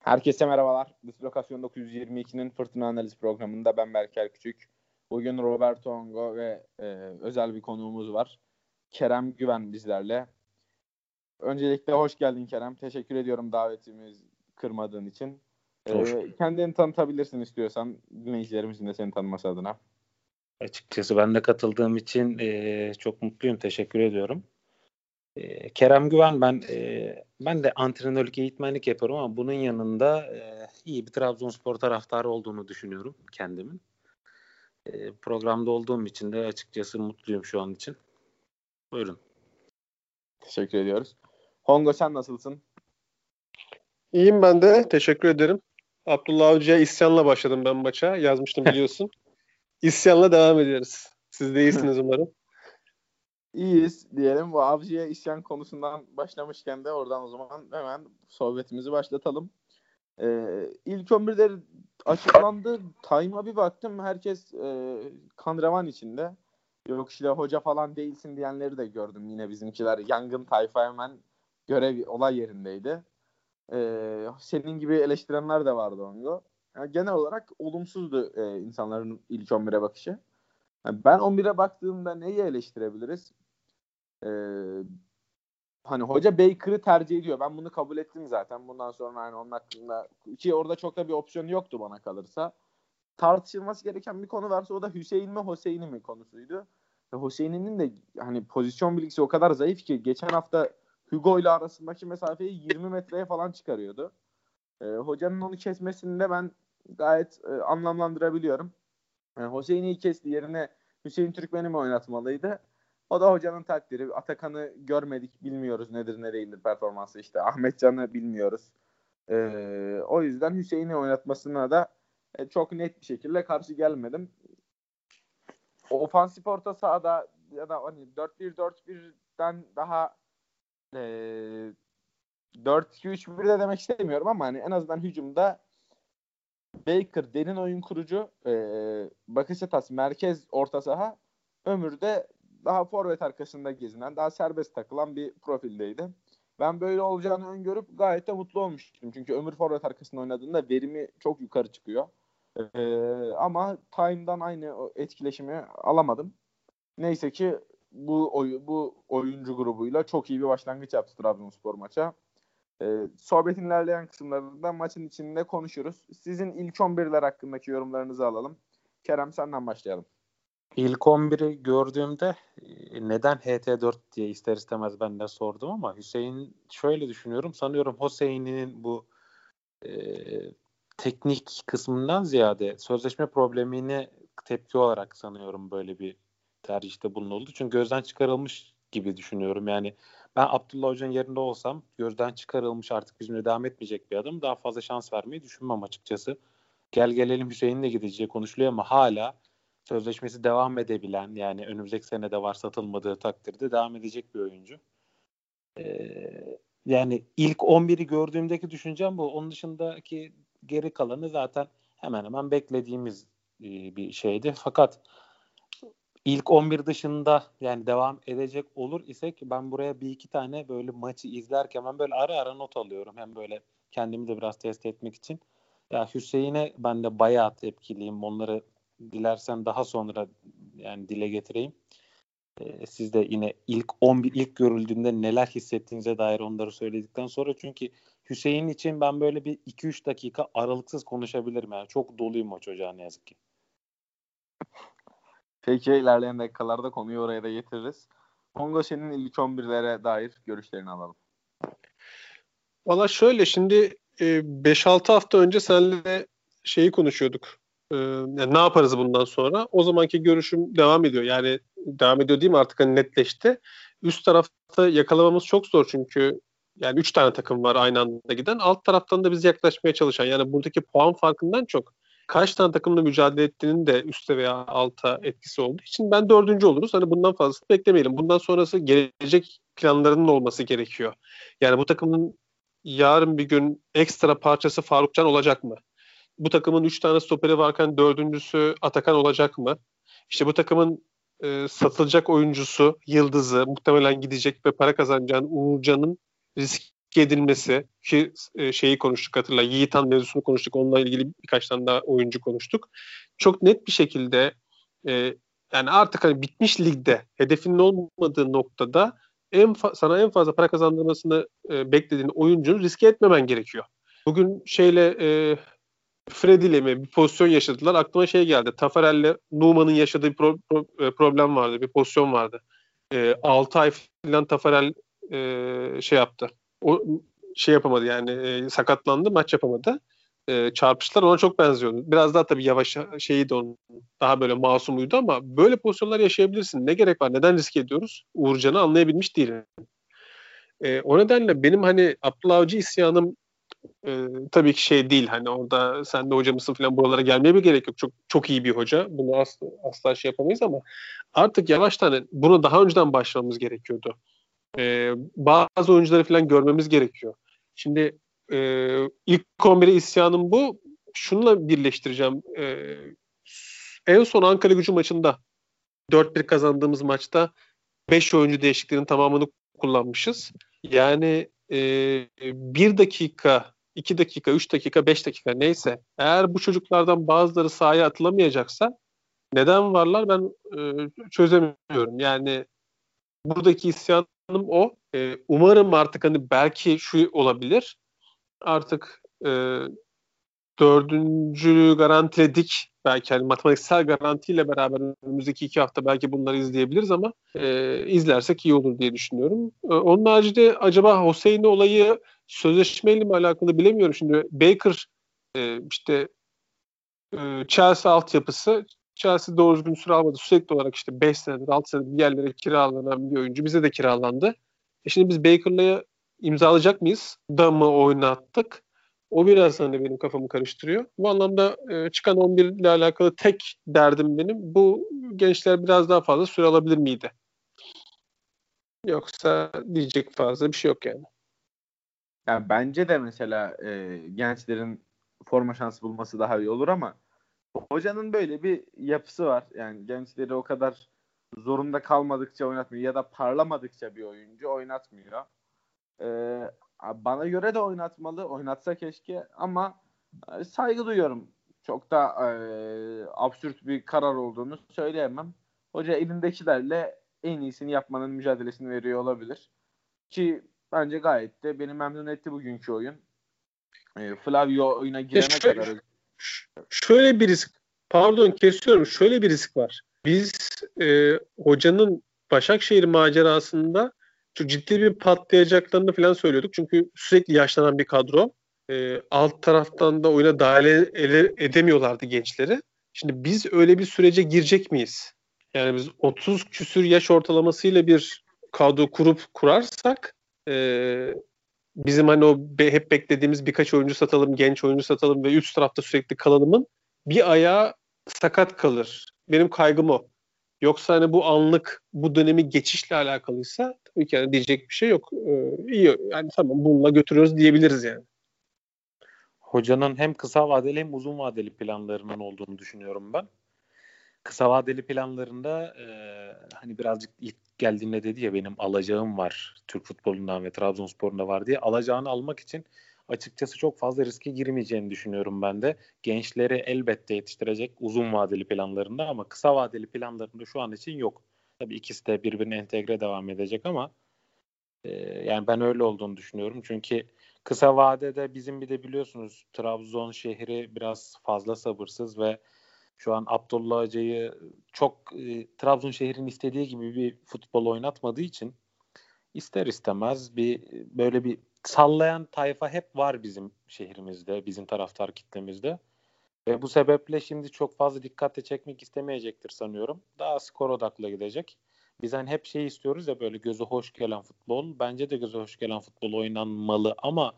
Herkese merhabalar. Dislokasyon 922'nin Fırtına Analiz programında ben Berker Küçük. Bugün Roberto Ongo ve e, özel bir konuğumuz var. Kerem Güven bizlerle. Öncelikle hoş geldin Kerem. Teşekkür ediyorum davetimiz kırmadığın için. E, kendini tanıtabilirsin istiyorsan dinleyicilerimizin de seni tanıması adına. Açıkçası ben de katıldığım için e, çok mutluyum. Teşekkür ediyorum. E, Kerem Güven ben e, ben de antrenörlük eğitmenlik yapıyorum ama bunun yanında e, iyi bir Trabzonspor taraftarı olduğunu düşünüyorum kendimin. E, programda olduğum için de açıkçası mutluyum şu an için. Buyurun. Teşekkür ediyoruz. Hongo sen nasılsın? İyiyim ben de. Teşekkür ederim. Abdullah Avcı'ya isyanla başladım ben maça. Yazmıştım biliyorsun. İsyanla devam ediyoruz. Siz de iyisiniz umarım. İyiyiz diyelim. Bu avcıya isyan konusundan başlamışken de oradan o zaman hemen sohbetimizi başlatalım. Ee, ilk 11'de açıklandı. Time'a bir baktım. Herkes e, kan içinde. Yok işte hoca falan değilsin diyenleri de gördüm. Yine bizimkiler yangın tayfa hemen görev olay yerindeydi. Ee, senin gibi eleştirenler de vardı Ongo. Yani genel olarak olumsuzdu e, insanların ilk 11'e bakışı. Yani ben 11'e baktığımda neyi eleştirebiliriz? Ee, hani hoca Baker'ı tercih ediyor. Ben bunu kabul ettim zaten. Bundan sonra hani onun hakkında ki orada çok da bir opsiyon yoktu bana kalırsa. Tartışılması gereken bir konu varsa o da Hüseyin mi Hüseyin'i mi konusuydu. Hüseyin'in de hani pozisyon bilgisi o kadar zayıf ki geçen hafta Hugo ile arasındaki mesafeyi 20 metreye falan çıkarıyordu. Ee, hocanın onu kesmesini de ben gayet e, anlamlandırabiliyorum. Yani Hüseyin'i kesti yerine Hüseyin Türkmen'i mi oynatmalıydı? O da hocanın takdiri. Atakan'ı görmedik, bilmiyoruz nedir ne değildir performansı işte. Ahmetcan'ı bilmiyoruz. Ee, o yüzden Hüseyin'i oynatmasına da e, çok net bir şekilde karşı gelmedim. Ofansif orta sahada ya da hani 4-1-4-1'den daha e, 4-2-3-1 de demek istemiyorum ama hani en azından hücumda Baker derin oyun kurucu, e, Bakasetas merkez orta saha, Ömür de daha forvet arkasında gezinen, daha serbest takılan bir profildeydi. Ben böyle olacağını öngörüp gayet de mutlu olmuştum. Çünkü Ömür forvet arkasında oynadığında verimi çok yukarı çıkıyor. Ee, ama Time'dan aynı etkileşimi alamadım. Neyse ki bu oy, bu oyuncu grubuyla çok iyi bir başlangıç yaptı Trabzonspor maça. Ee, sohbetin ilerleyen kısımlarında maçın içinde konuşuruz. Sizin ilk 11'ler hakkındaki yorumlarınızı alalım. Kerem senden başlayalım. İlk 11'i gördüğümde e, neden HT4 diye ister istemez ben de sordum ama Hüseyin şöyle düşünüyorum. Sanıyorum Hüseyin'in bu e, teknik kısmından ziyade sözleşme problemine tepki olarak sanıyorum böyle bir tercihte bulunuldu. Çünkü gözden çıkarılmış gibi düşünüyorum. Yani ben Abdullah Hoca'nın yerinde olsam gözden çıkarılmış artık bizimle devam etmeyecek bir adam. Daha fazla şans vermeyi düşünmem açıkçası. Gel gelelim Hüseyin'le gideceği konuşuluyor ama hala sözleşmesi devam edebilen yani önümüzdeki sene de var satılmadığı takdirde devam edecek bir oyuncu. Ee, yani ilk 11'i gördüğümdeki düşüncem bu. Onun dışındaki geri kalanı zaten hemen hemen beklediğimiz e, bir şeydi. Fakat ilk 11 dışında yani devam edecek olur isek ben buraya bir iki tane böyle maçı izlerken ben böyle ara ara not alıyorum. Hem böyle kendimi de biraz test etmek için. Ya Hüseyin'e ben de bayağı tepkiliyim. Onları dilersen daha sonra yani dile getireyim. Ee, siz de yine ilk 11 ilk görüldüğünde neler hissettiğinize dair onları söyledikten sonra çünkü Hüseyin için ben böyle bir 2-3 dakika aralıksız konuşabilirim yani. Çok doluyum o çocuğa ne yazık ki. Peki ilerleyen dakikalarda konuyu oraya da getiririz. Kongo senin ilk 11'lere dair görüşlerini alalım. Valla şöyle şimdi 5-6 e, hafta önce seninle şeyi konuşuyorduk. Ee, yani ne yaparız bundan sonra? O zamanki görüşüm devam ediyor. Yani devam ediyor değil mi artık hani netleşti. Üst tarafta yakalamamız çok zor çünkü yani üç tane takım var aynı anda giden. Alt taraftan da biz yaklaşmaya çalışan yani buradaki puan farkından çok kaç tane takımla mücadele ettiğinin de üste veya alta etkisi olduğu için ben dördüncü oluruz. Hani bundan fazlasını beklemeyelim. Bundan sonrası gelecek planlarının olması gerekiyor. Yani bu takımın yarın bir gün ekstra parçası Farukcan olacak mı? Bu takımın 3 tane stoperi varken dördüncüsü Atakan olacak mı? İşte bu takımın e, satılacak oyuncusu, yıldızı muhtemelen gidecek ve para kazanacağın Uğurcan'ın riski edilmesi ki e, şeyi konuştuk hatırla Yiğitan mevzusunu konuştuk onunla ilgili birkaç tane daha oyuncu konuştuk. Çok net bir şekilde e, yani artık hani bitmiş ligde hedefinin olmadığı noktada en sana en fazla para kazandırmasını e, beklediğin oyuncunu riske etmemen gerekiyor. Bugün şeyle e, Freddy ile mi bir pozisyon yaşadılar. Aklıma şey geldi. Tafarel'le Numan'ın yaşadığı pro, pro, e, problem vardı. Bir pozisyon vardı. E, 6 ay falan Tafarel e, şey yaptı. O şey yapamadı yani e, sakatlandı maç yapamadı. E, çarpıştılar ona çok benziyordu. Biraz daha tabii yavaş şeyi de onun daha böyle masumuydu ama böyle pozisyonlar yaşayabilirsin. Ne gerek var? Neden risk ediyoruz? Uğurcan'ı anlayabilmiş değilim. E, o nedenle benim hani Abdullah Avcı isyanım e, tabii ki şey değil hani orada sen de hoca mısın falan buralara gelmeye bir gerek yok. Çok çok iyi bir hoca. Bunu asla, asla şey yapamayız ama artık yavaştan hani bunu daha önceden başlamamız gerekiyordu. E, bazı oyuncuları falan görmemiz gerekiyor. Şimdi e, ilk 11'e isyanım bu. Şununla birleştireceğim. E, en son Ankara gücü maçında 4-1 kazandığımız maçta 5 oyuncu değişikliğinin tamamını kullanmışız. Yani e, bir dakika, iki dakika, üç dakika, beş dakika neyse eğer bu çocuklardan bazıları sahaya atılamayacaksa neden varlar ben e, çözemiyorum. Yani buradaki isyanım o. E, umarım artık hani belki şu olabilir. Artık e, dördüncülüğü garantiledik. Belki hani matematiksel garantiyle beraber önümüzdeki iki hafta belki bunları izleyebiliriz ama e, izlersek iyi olur diye düşünüyorum. E, onun haricinde acaba Hüseyin olayı sözleşmeyle mi alakalı bilemiyorum. Şimdi Baker e, işte e, Chelsea altyapısı Chelsea doğru düzgün süre almadı. Sürekli olarak işte 5 senedir 6 senedir bir yerlere kiralanan bir oyuncu. Bize de kiralandı. E şimdi biz Baker'la imzalayacak mıyız? Da mı oynattık? O biraz hani benim kafamı karıştırıyor. Bu anlamda e, çıkan 11 ile alakalı tek derdim benim bu gençler biraz daha fazla süre alabilir miydi? Yoksa diyecek fazla bir şey yok yani. Yani bence de mesela e, gençlerin forma şansı bulması daha iyi olur ama hocanın böyle bir yapısı var. Yani gençleri o kadar zorunda kalmadıkça oynatmıyor ya da parlamadıkça bir oyuncu oynatmıyor. Ee, bana göre de oynatmalı. Oynatsa keşke ama e, saygı duyuyorum. Çok da e, absürt bir karar olduğunu söyleyemem. Hoca elindekilerle en iyisini yapmanın mücadelesini veriyor olabilir. Ki bence gayet de beni memnun etti bugünkü oyun. E, Flavio oyuna girene e şöyle, kadar. Şöyle bir risk, pardon kesiyorum. Şöyle bir risk var. Biz e, hocanın Başakşehir macerasında çok ciddi bir patlayacaklarını falan söylüyorduk. Çünkü sürekli yaşlanan bir kadro. E, alt taraftan da oyuna dahil edemiyorlardı gençleri. Şimdi biz öyle bir sürece girecek miyiz? Yani biz 30 küsür yaş ortalamasıyla bir kadro kurup kurarsak e, bizim hani o be, hep beklediğimiz birkaç oyuncu satalım, genç oyuncu satalım ve üst tarafta sürekli kalanımın bir ayağı sakat kalır. Benim kaygım o. Yoksa hani bu anlık bu dönemi geçişle alakalıysa tabii ki yani diyecek bir şey yok. Ee, iyi yani tamam bununla götürüyoruz diyebiliriz yani. Hocanın hem kısa vadeli hem uzun vadeli planlarının olduğunu düşünüyorum ben. Kısa vadeli planlarında e, hani birazcık ilk geldiğinde dedi ya benim alacağım var Türk futbolundan ve Trabzonspor'unda var diye alacağını almak için açıkçası çok fazla riske girmeyeceğini düşünüyorum ben de. Gençleri elbette yetiştirecek uzun vadeli planlarında ama kısa vadeli planlarında şu an için yok. Tabii ikisi de birbirine entegre devam edecek ama e, yani ben öyle olduğunu düşünüyorum. Çünkü kısa vadede bizim bir de biliyorsunuz Trabzon şehri biraz fazla sabırsız ve şu an Abdullah Hoca'yı çok e, Trabzon şehrin istediği gibi bir futbol oynatmadığı için ister istemez bir böyle bir sallayan tayfa hep var bizim şehrimizde, bizim taraftar kitlemizde. Ve bu sebeple şimdi çok fazla dikkatle çekmek istemeyecektir sanıyorum. Daha skor odaklı gidecek. Biz hani hep şey istiyoruz ya böyle gözü hoş gelen futbol. Bence de gözü hoş gelen futbol oynanmalı ama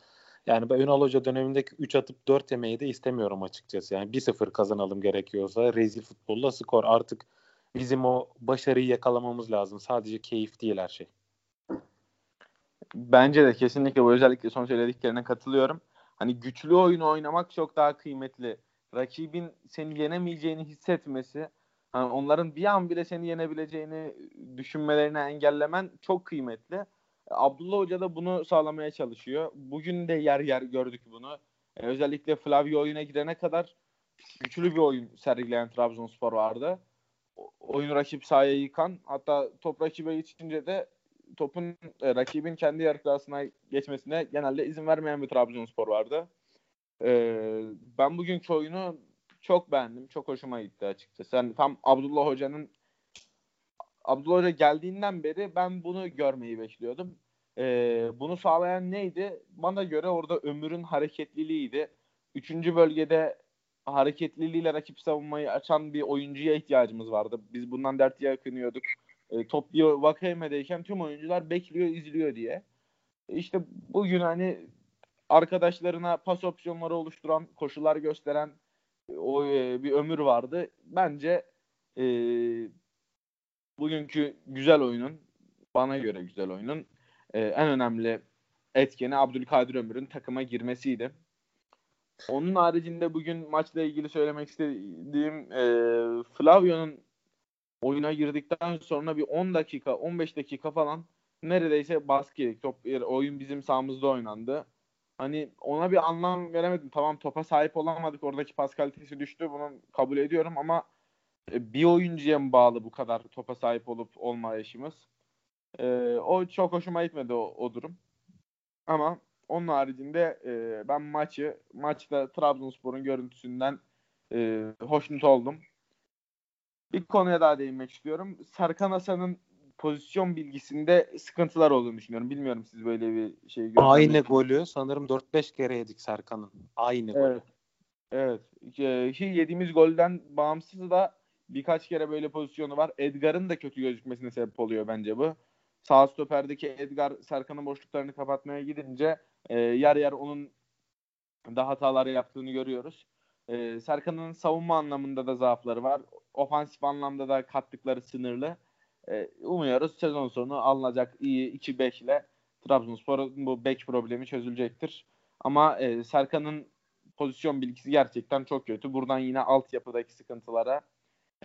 yani ben Ünal Hoca dönemindeki 3 atıp 4 yemeği de istemiyorum açıkçası. Yani 1-0 kazanalım gerekiyorsa rezil futbolla skor. Artık bizim o başarıyı yakalamamız lazım. Sadece keyif değil her şey. Bence de kesinlikle bu özellikle son söylediklerine katılıyorum. Hani güçlü oyunu oynamak çok daha kıymetli. Rakibin seni yenemeyeceğini hissetmesi, hani onların bir an bile seni yenebileceğini düşünmelerini engellemen çok kıymetli. Abdullah Hoca da bunu sağlamaya çalışıyor. Bugün de yer yer gördük bunu. E, özellikle Flavio oyuna girene kadar güçlü bir oyun sergileyen Trabzonspor vardı. O, oyunu rakip sahaya yıkan hatta top rakibe geçince de topun e, rakibin kendi yarı sahasına geçmesine genelde izin vermeyen bir Trabzonspor vardı. E, ben bugünkü oyunu çok beğendim. Çok hoşuma gitti açıkçası. Yani tam Abdullah Hoca'nın Abdullah Hoca geldiğinden beri ben bunu görmeyi bekliyordum. Ee, bunu sağlayan neydi? Bana göre orada Ömür'ün hareketliliğiydi. Üçüncü bölgede hareketliliğiyle rakip savunmayı açan bir oyuncuya ihtiyacımız vardı. Biz bundan dert yakınıyorduk. E, top bir Vakayeme'deyken tüm oyuncular bekliyor, izliyor diye. E, işte bugün hani arkadaşlarına pas opsiyonları oluşturan, koşular gösteren o e, bir ömür vardı. Bence e, bugünkü güzel oyunun bana göre güzel oyunun e, en önemli etkeni Abdülkadir Ömür'ün takıma girmesiydi. Onun haricinde bugün maçla ilgili söylemek istediğim e, Flavio'nun oyuna girdikten sonra bir 10 dakika 15 dakika falan neredeyse baskı. Top, oyun bizim sahamızda oynandı. Hani ona bir anlam veremedim. Tamam topa sahip olamadık. Oradaki pas kalitesi düştü. Bunu kabul ediyorum ama e, bir oyuncuya mı bağlı bu kadar topa sahip olup olmayışımız? Ee, o çok hoşuma gitmedi o, o durum. Ama onun haricinde e, ben maçı maçta Trabzonspor'un görüntüsünden e, hoşnut oldum. Bir konuya daha değinmek istiyorum. Serkan Hasan'ın pozisyon bilgisinde sıkıntılar olduğunu düşünüyorum. Bilmiyorum siz böyle bir şey gördünüz Aynı golü sanırım 4-5 kere yedik Serkan'ın. Aynı evet. golü. Evet. Ee, yediğimiz golden bağımsız da birkaç kere böyle pozisyonu var. Edgar'ın da kötü gözükmesine sebep oluyor bence bu. Sağ stoperdeki Edgar Serkan'ın boşluklarını kapatmaya gidince e, yer yer onun da hatalar yaptığını görüyoruz. E, Serkan'ın savunma anlamında da zaafları var. Ofansif anlamda da kattıkları sınırlı. E, umuyoruz sezon sonu alınacak iyi 2-5 ile Trabzonspor'un bu bek problemi çözülecektir. Ama e, Serkan'ın pozisyon bilgisi gerçekten çok kötü. Buradan yine altyapıdaki sıkıntılara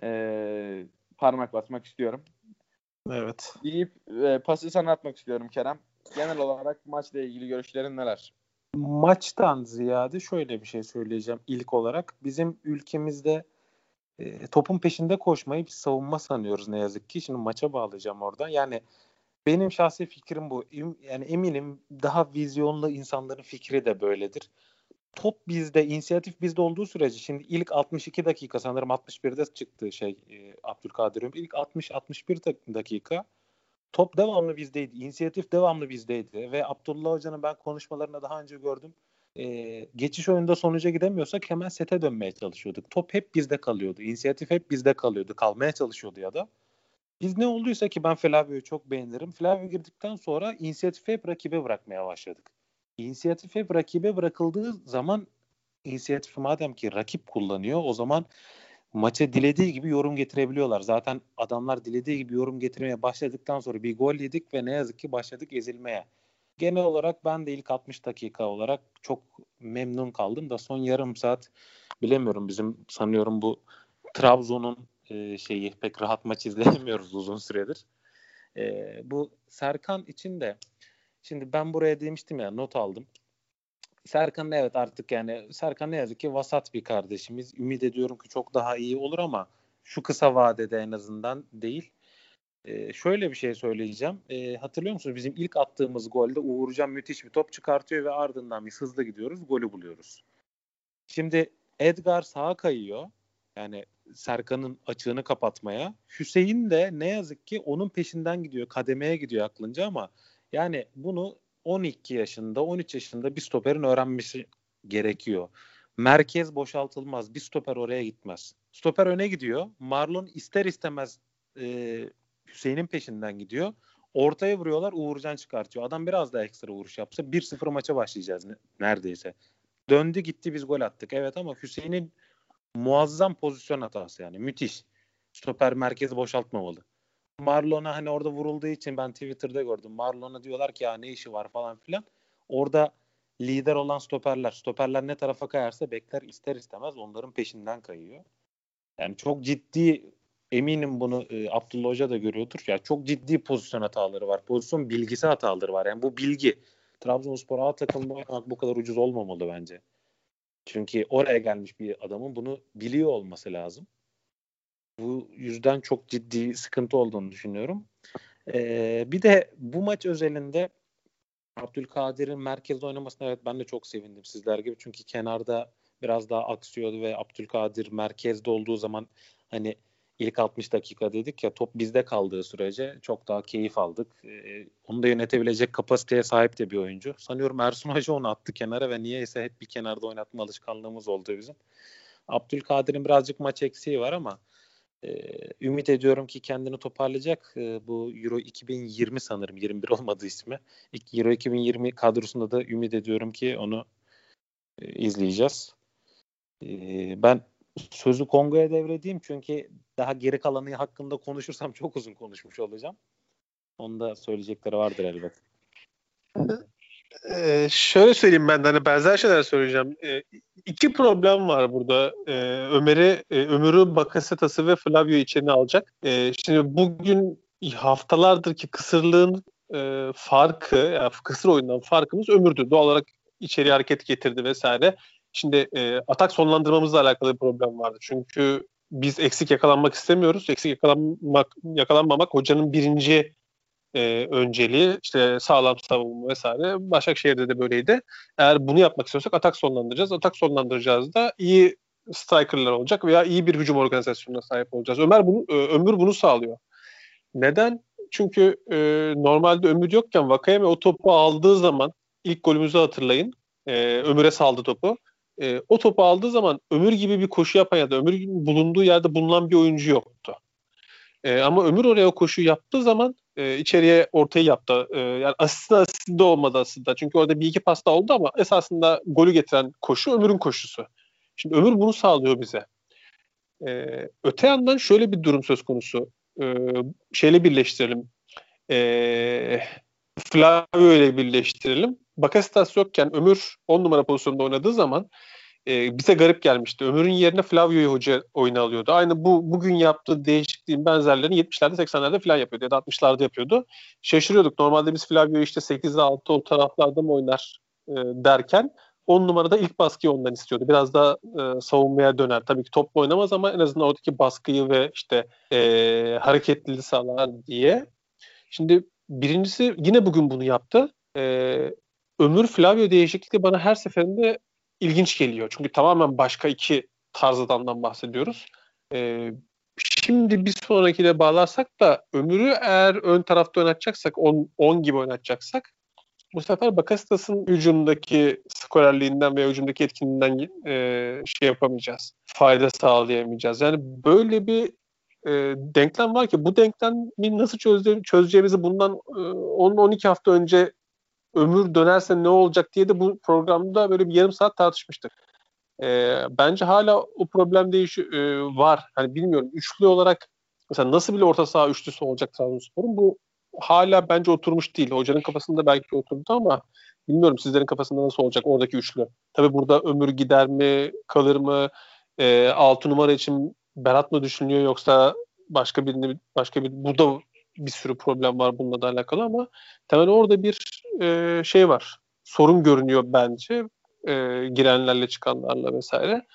e, parmak basmak istiyorum. Evet. Deyip e, pası sana atmak istiyorum Kerem. Genel olarak maçla ilgili görüşlerin neler? Maçtan ziyade şöyle bir şey söyleyeceğim ilk olarak. Bizim ülkemizde topun peşinde koşmayı bir savunma sanıyoruz ne yazık ki. Şimdi maça bağlayacağım orada. Yani benim şahsi fikrim bu. Yani eminim daha vizyonlu insanların fikri de böyledir. Top bizde, inisiyatif bizde olduğu sürece şimdi ilk 62 dakika sanırım 61'de çıktı şey e, Abdülkadir Ömür. İlk 60-61 dakika top devamlı bizdeydi. İnisiyatif devamlı bizdeydi. Ve Abdullah Hoca'nın ben konuşmalarında daha önce gördüm. E, geçiş oyunda sonuca gidemiyorsak hemen sete dönmeye çalışıyorduk. Top hep bizde kalıyordu. İnisiyatif hep bizde kalıyordu. Kalmaya çalışıyordu ya da. Biz ne olduysa ki ben Flavio'yu çok beğenirim. Flavio girdikten sonra inisiyatifi hep rakibe bırakmaya başladık. İnisiyatif hep rakibe bırakıldığı zaman inisiyatifi madem ki rakip kullanıyor o zaman maça dilediği gibi yorum getirebiliyorlar. Zaten adamlar dilediği gibi yorum getirmeye başladıktan sonra bir gol yedik ve ne yazık ki başladık ezilmeye. Genel olarak ben de ilk 60 dakika olarak çok memnun kaldım da son yarım saat bilemiyorum bizim sanıyorum bu Trabzon'un e, şeyi pek rahat maç izleyemiyoruz uzun süredir. E, bu Serkan için de şimdi ben buraya demiştim ya not aldım. Serkan evet artık yani Serkan ne yazık ki vasat bir kardeşimiz. Ümit ediyorum ki çok daha iyi olur ama şu kısa vadede en azından değil. Ee, şöyle bir şey söyleyeceğim. Ee, hatırlıyor musunuz? Bizim ilk attığımız golde Uğurcan müthiş bir top çıkartıyor ve ardından biz hızlı gidiyoruz. Golü buluyoruz. Şimdi Edgar sağa kayıyor. Yani Serkan'ın açığını kapatmaya. Hüseyin de ne yazık ki onun peşinden gidiyor. Kademeye gidiyor aklınca ama yani bunu 12 yaşında, 13 yaşında bir stoperin öğrenmesi gerekiyor. Merkez boşaltılmaz. Bir stoper oraya gitmez. Stoper öne gidiyor. Marlon ister istemez e, Hüseyin'in peşinden gidiyor. Ortaya vuruyorlar. Uğurcan çıkartıyor. Adam biraz daha ekstra vuruş yapsa 1-0 maça başlayacağız neredeyse. Döndü gitti biz gol attık. Evet ama Hüseyin'in muazzam pozisyon hatası yani. Müthiş. Stoper merkezi boşaltmamalı. Marlon'a hani orada vurulduğu için ben Twitter'da gördüm. Marlon'a diyorlar ki ya ne işi var falan filan. Orada lider olan stoperler. Stoperler ne tarafa kayarsa bekler ister istemez onların peşinden kayıyor. Yani çok ciddi eminim bunu e, Abdullah Hoca da görüyordur. Ya çok ciddi pozisyon hataları var. Pozisyon bilgisi hataları var. Yani bu bilgi Trabzonspor A oynamak bu kadar ucuz olmamalı bence. Çünkü oraya gelmiş bir adamın bunu biliyor olması lazım. Bu yüzden çok ciddi sıkıntı olduğunu düşünüyorum. Ee, bir de bu maç özelinde Abdülkadir'in merkezde oynamasına evet ben de çok sevindim sizler gibi. Çünkü kenarda biraz daha aksıyordu ve Abdülkadir merkezde olduğu zaman hani ilk 60 dakika dedik ya top bizde kaldığı sürece çok daha keyif aldık. Ee, onu da yönetebilecek kapasiteye sahip de bir oyuncu. Sanıyorum Ersun Hoca onu attı kenara ve niyeyse hep bir kenarda oynatma alışkanlığımız oldu bizim. Abdülkadir'in birazcık maç eksiği var ama e, ümit ediyorum ki kendini toparlayacak. E, bu Euro 2020 sanırım 21 olmadı ismi. Euro 2020 kadrosunda da ümit ediyorum ki onu e, izleyeceğiz. E, ben sözü Kongo'ya devredeyim çünkü daha geri kalanı hakkında konuşursam çok uzun konuşmuş olacağım. Onda söyleyecekleri vardır elbet. Ee, şöyle söyleyeyim ben de hani benzer şeyler söyleyeceğim. Ee, iki problem var burada. Ee, Ömer'i, e, Ömür'ü Bakasetas'ı ve Flavio içine alacak. Ee, şimdi bugün haftalardır ki kısırlığın e, farkı, yani kısır oyundan farkımız Ömür'dü. Doğal olarak içeri hareket getirdi vesaire. Şimdi e, atak sonlandırmamızla alakalı bir problem vardı. Çünkü biz eksik yakalanmak istemiyoruz. Eksik yakalanmak yakalanmamak hocanın birinci e, önceliği. işte sağlam savunma vesaire. Başakşehir'de de böyleydi. Eğer bunu yapmak istiyorsak atak sonlandıracağız. Atak sonlandıracağız da iyi strikerlar olacak veya iyi bir hücum organizasyonuna sahip olacağız. Ömer bunu, e, Ömür bunu sağlıyor. Neden? Çünkü e, normalde Ömür yokken Vakayeme o topu aldığı zaman ilk golümüzü hatırlayın. E, Ömür'e saldı topu e, o topu aldığı zaman Ömür gibi bir koşu yapan ya da Ömür gibi bulunduğu yerde bulunan bir oyuncu yoktu. E, ama Ömür oraya o koşu yaptığı zaman e, içeriye ortayı yaptı. E, yani aslında asistinde olmadı aslında. Çünkü orada bir iki pasta oldu ama esasında golü getiren koşu Ömür'ün koşusu. Şimdi Ömür bunu sağlıyor bize. E, öte yandan şöyle bir durum söz konusu. E, şeyle birleştirelim. E, Flavio ile birleştirelim. Bakasitas yokken Ömür 10 numara pozisyonunda oynadığı zaman e, bize garip gelmişti. Ömür'ün yerine Flavio'yu hoca oyuna alıyordu. Aynı bu bugün yaptığı değişikliğin benzerlerini 70'lerde 80'lerde falan yapıyordu ya da 60'larda yapıyordu. Şaşırıyorduk. Normalde biz Flavio'yu işte 8'de 6 o taraflarda mı oynar e, derken 10 numarada ilk baskıyı ondan istiyordu. Biraz da e, savunmaya döner. Tabii ki topla oynamaz ama en azından oradaki baskıyı ve işte e, hareketliliği sağlar diye. Şimdi birincisi yine bugün bunu yaptı. E, Ömür Flavio değişikliği bana her seferinde ilginç geliyor. Çünkü tamamen başka iki tarz adamdan bahsediyoruz. Ee, şimdi bir sonrakiyle bağlarsak da Ömür'ü eğer ön tarafta oynatacaksak 10 gibi oynatacaksak bu sefer Bakasitas'ın hücumdaki skorerliğinden veya hücumdaki etkinliğinden e, şey yapamayacağız. Fayda sağlayamayacağız. Yani böyle bir e, denklem var ki bu denklemi nasıl çözdü, çözeceğimizi bundan e, 10-12 hafta önce ömür dönerse ne olacak diye de bu programda böyle bir yarım saat tartışmıştık. E, bence hala o problem değiş e, var. Hani bilmiyorum üçlü olarak mesela nasıl bir orta saha üçlüsü olacak Trabzonspor'un bu hala bence oturmuş değil. Hocanın kafasında belki oturdu ama bilmiyorum sizlerin kafasında nasıl olacak oradaki üçlü. Tabii burada ömür gider mi, kalır mı? E, 6 numara için Berat mı düşünüyor yoksa başka birini başka bir burada bir sürü problem var bununla da alakalı ama temel orada bir e, şey var. Sorun görünüyor bence e, girenlerle çıkanlarla vesaire.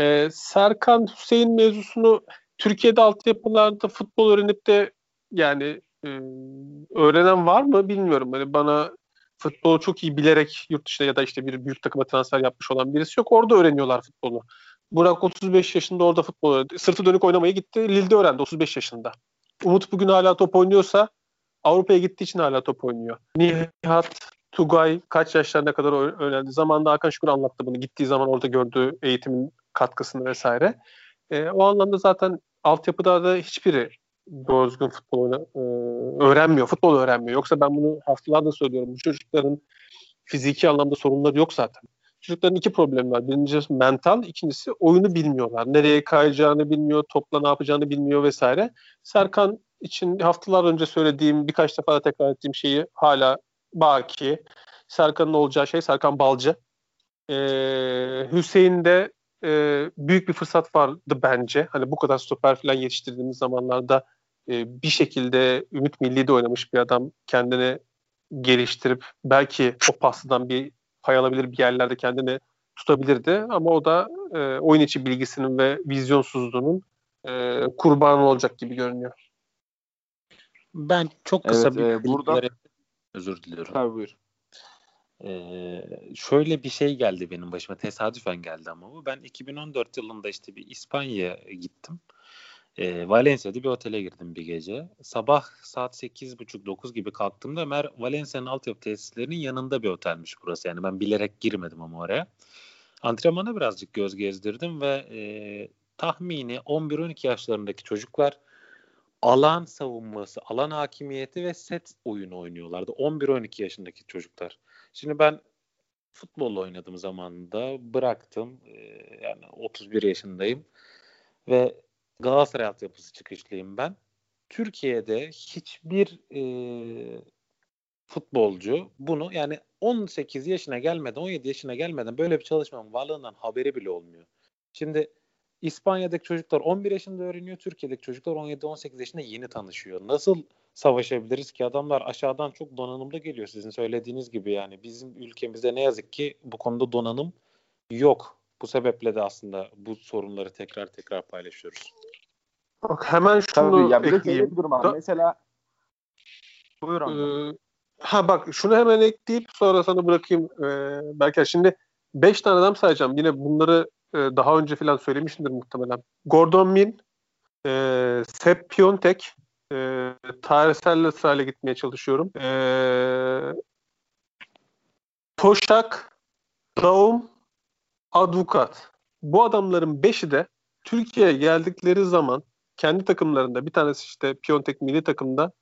E, Serkan Hüseyin mevzusunu Türkiye'de altyapılarda futbol öğrenip de yani e, öğrenen var mı bilmiyorum. Hani bana futbolu çok iyi bilerek yurt dışında ya da işte bir büyük takıma transfer yapmış olan birisi yok. Orada öğreniyorlar futbolu. Burak 35 yaşında orada futbol öğrendi. Sırtı dönük oynamayı gitti. Lille'de öğrendi 35 yaşında. Umut bugün hala top oynuyorsa Avrupa'ya gittiği için hala top oynuyor. Nihat, Tugay kaç yaşlarına kadar öğrendi. Zamanında Hakan Şükür anlattı bunu. Gittiği zaman orada gördüğü eğitimin katkısını vesaire. E, o anlamda zaten altyapıda da hiçbiri doğru futbol e, öğrenmiyor. Futbol öğrenmiyor. Yoksa ben bunu haftalarda söylüyorum. Bu çocukların fiziki anlamda sorunları yok zaten. Çocukların iki problemi var. Birincisi mental, ikincisi oyunu bilmiyorlar. Nereye kayacağını bilmiyor, topla ne yapacağını bilmiyor vesaire. Serkan için haftalar önce söylediğim, birkaç defa da tekrar ettiğim şeyi hala baki. Serkan'ın olacağı şey Serkan Balcı. Ee, Hüseyin de e, büyük bir fırsat vardı bence. Hani bu kadar stoper falan yetiştirdiğimiz zamanlarda e, bir şekilde Ümit Milli'de oynamış bir adam kendini geliştirip belki o pasından bir pay alabilir bir yerlerde kendini tutabilirdi. Ama o da e, oyun içi bilgisinin ve vizyonsuzluğunun e, kurbanı olacak gibi görünüyor. Ben çok kısa Evet, bir e, burada- özür diliyorum. Tabii buyur. Ee, şöyle bir şey geldi benim başıma tesadüfen geldi ama bu ben 2014 yılında işte bir İspanya'ya gittim. Ee, Valencia'da bir otele girdim bir gece. Sabah saat 8.30-9 gibi kalktığımda Mer Valencia'nın altyapı tesislerinin yanında bir otelmiş burası. Yani ben bilerek girmedim ama oraya. Antrenmana birazcık göz gezdirdim ve e, tahmini 11-12 yaşlarındaki çocuklar alan savunması, alan hakimiyeti ve set oyunu oynuyorlardı. 11-12 yaşındaki çocuklar. Şimdi ben futbol oynadım zamanında bıraktım. Yani 31 yaşındayım ve Galatasaray altyapısı çıkışlıyım ben. Türkiye'de hiçbir e, futbolcu bunu yani 18 yaşına gelmeden 17 yaşına gelmeden böyle bir çalışmanın varlığından haberi bile olmuyor. Şimdi İspanya'daki çocuklar 11 yaşında öğreniyor. Türkiye'deki çocuklar 17-18 yaşında yeni tanışıyor. Nasıl savaşabiliriz ki adamlar aşağıdan çok donanımlı geliyor sizin söylediğiniz gibi yani bizim ülkemizde ne yazık ki bu konuda donanım yok. Bu sebeple de aslında bu sorunları tekrar tekrar paylaşıyoruz. Bak hemen şunu Tabii ya bir ekleyeyim. bir durum var. Da- Mesela buyur Hamza. Ee, ha bak şunu hemen ekleyip sonra sana bırakayım ee, Berker. Şimdi 5 tane adam sayacağım. Yine bunları e, daha önce falan söylemişimdir muhtemelen. Gordon Min, e, Sepp Piontek, e, tarihsel sırayla gitmeye çalışıyorum. E, Toşak, Daum, Adukat. Bu adamların beşi de Türkiye'ye geldikleri zaman kendi takımlarında bir tanesi işte Piontek milli takımda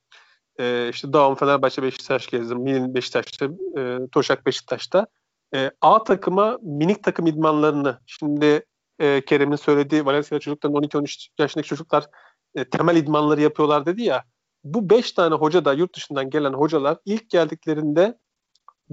e, işte Daum Fenerbahçe Beşiktaş gezdim. Minin Beşiktaş'ta, e, Toşak Beşiktaş'ta. E, A takıma minik takım idmanlarını şimdi e, Kerem'in söylediği Valencia çocukların 12-13 yaşındaki çocuklar e, temel idmanları yapıyorlar dedi ya. Bu 5 tane hoca da yurt dışından gelen hocalar ilk geldiklerinde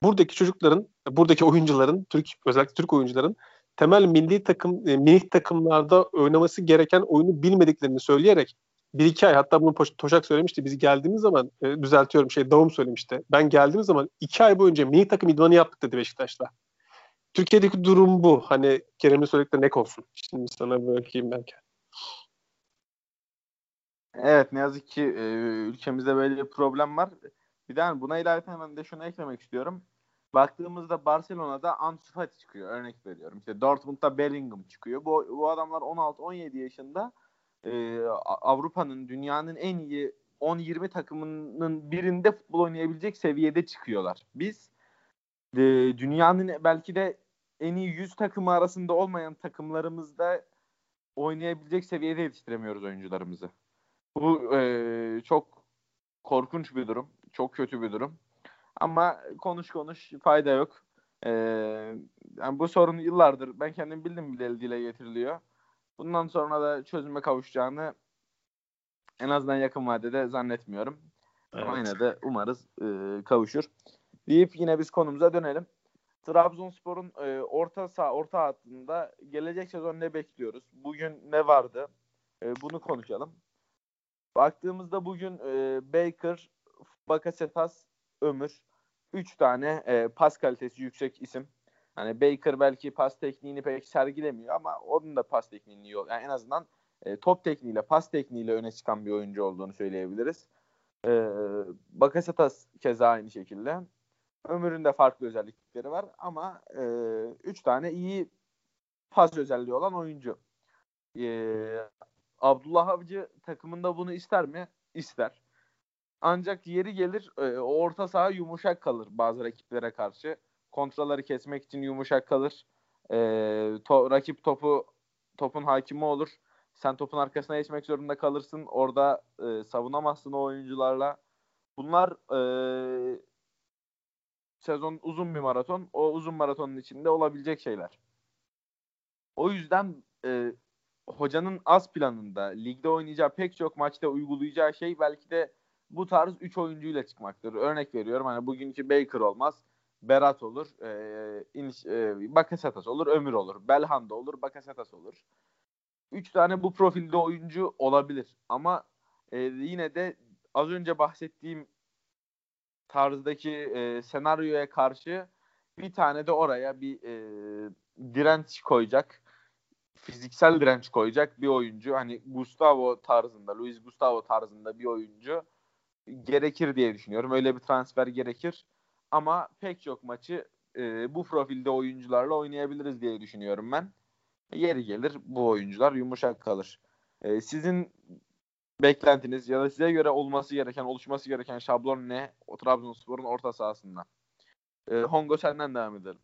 buradaki çocukların, buradaki oyuncuların, Türk özellikle Türk oyuncuların temel milli takım e, minik takımlarda oynaması gereken oyunu bilmediklerini söyleyerek bir iki ay hatta bunu Toşak söylemişti. Biz geldiğimiz zaman e, düzeltiyorum şey Davum söylemişti. Ben geldiğim zaman iki ay boyunca mini takım idmanı yaptık dedi Beşiktaş'ta. Türkiye'deki durum bu. Hani Kerem'in söyledikleri ne olsun. Şimdi sana bırakayım belki. Evet ne yazık ki e, ülkemizde böyle bir problem var. Bir de hani buna ilaveten hemen de şunu eklemek istiyorum. Baktığımızda Barcelona'da Ansu Fati çıkıyor. Örnek veriyorum. İşte Dortmund'da Bellingham çıkıyor. Bu, bu adamlar 16-17 yaşında e, Avrupa'nın, dünyanın en iyi 10-20 takımının birinde futbol oynayabilecek seviyede çıkıyorlar. Biz e, dünyanın belki de en iyi 100 takımı arasında olmayan takımlarımızda oynayabilecek seviyede yetiştiremiyoruz oyuncularımızı. Bu e, çok korkunç bir durum. Çok kötü bir durum. Ama konuş konuş fayda yok. E, yani bu sorun yıllardır ben kendim bildim bile dile getiriliyor. Bundan sonra da çözüme kavuşacağını en azından yakın vadede zannetmiyorum. Ama yine de umarız e, kavuşur. Deyip yine biz konumuza dönelim. Trabzonspor'un e, orta saha orta hattında gelecek sezon ne bekliyoruz? Bugün ne vardı? E, bunu konuşalım. Baktığımızda bugün e, Baker, Bakasetas, Ömür. Üç tane e, pas kalitesi yüksek isim. Hani Baker belki pas tekniğini pek sergilemiyor ama onun da pas tekniğini iyi. Yani en azından e, top tekniğiyle, pas tekniğiyle öne çıkan bir oyuncu olduğunu söyleyebiliriz. E, Bakasetas keza aynı şekilde. Ömür'ün de farklı özellikleri var ama e, üç tane iyi pas özelliği olan oyuncu. E, Abdullah Avcı takımında bunu ister mi? İster. Ancak yeri gelir e, orta saha yumuşak kalır bazı rakiplere karşı. Kontraları kesmek için yumuşak kalır. E, to, rakip topu topun hakimi olur. Sen topun arkasına geçmek zorunda kalırsın. Orada e, savunamazsın o oyuncularla. Bunlar e, sezon uzun bir maraton. O uzun maratonun içinde olabilecek şeyler. O yüzden e, hocanın az planında ligde oynayacağı pek çok maçta uygulayacağı şey belki de bu tarz 3 oyuncuyla çıkmaktır. Örnek veriyorum hani bugünkü Baker olmaz. Berat olur. E, İniş, e, Bakasetas olur. Ömür olur. Belhanda olur. Bakasetas olur. Üç tane bu profilde oyuncu olabilir. Ama e, yine de az önce bahsettiğim tarzdaki e, senaryoya karşı bir tane de oraya bir e, direnç koyacak. Fiziksel direnç koyacak bir oyuncu. Hani Gustavo tarzında, Luis Gustavo tarzında bir oyuncu gerekir diye düşünüyorum. Öyle bir transfer gerekir. Ama pek çok maçı e, bu profilde oyuncularla oynayabiliriz diye düşünüyorum ben. Yeri gelir bu oyuncular yumuşak kalır. E, sizin beklentiniz ya da size göre olması gereken, oluşması gereken şablon ne? O Trabzonspor'un orta sahasında. E, Hongo senden devam edelim.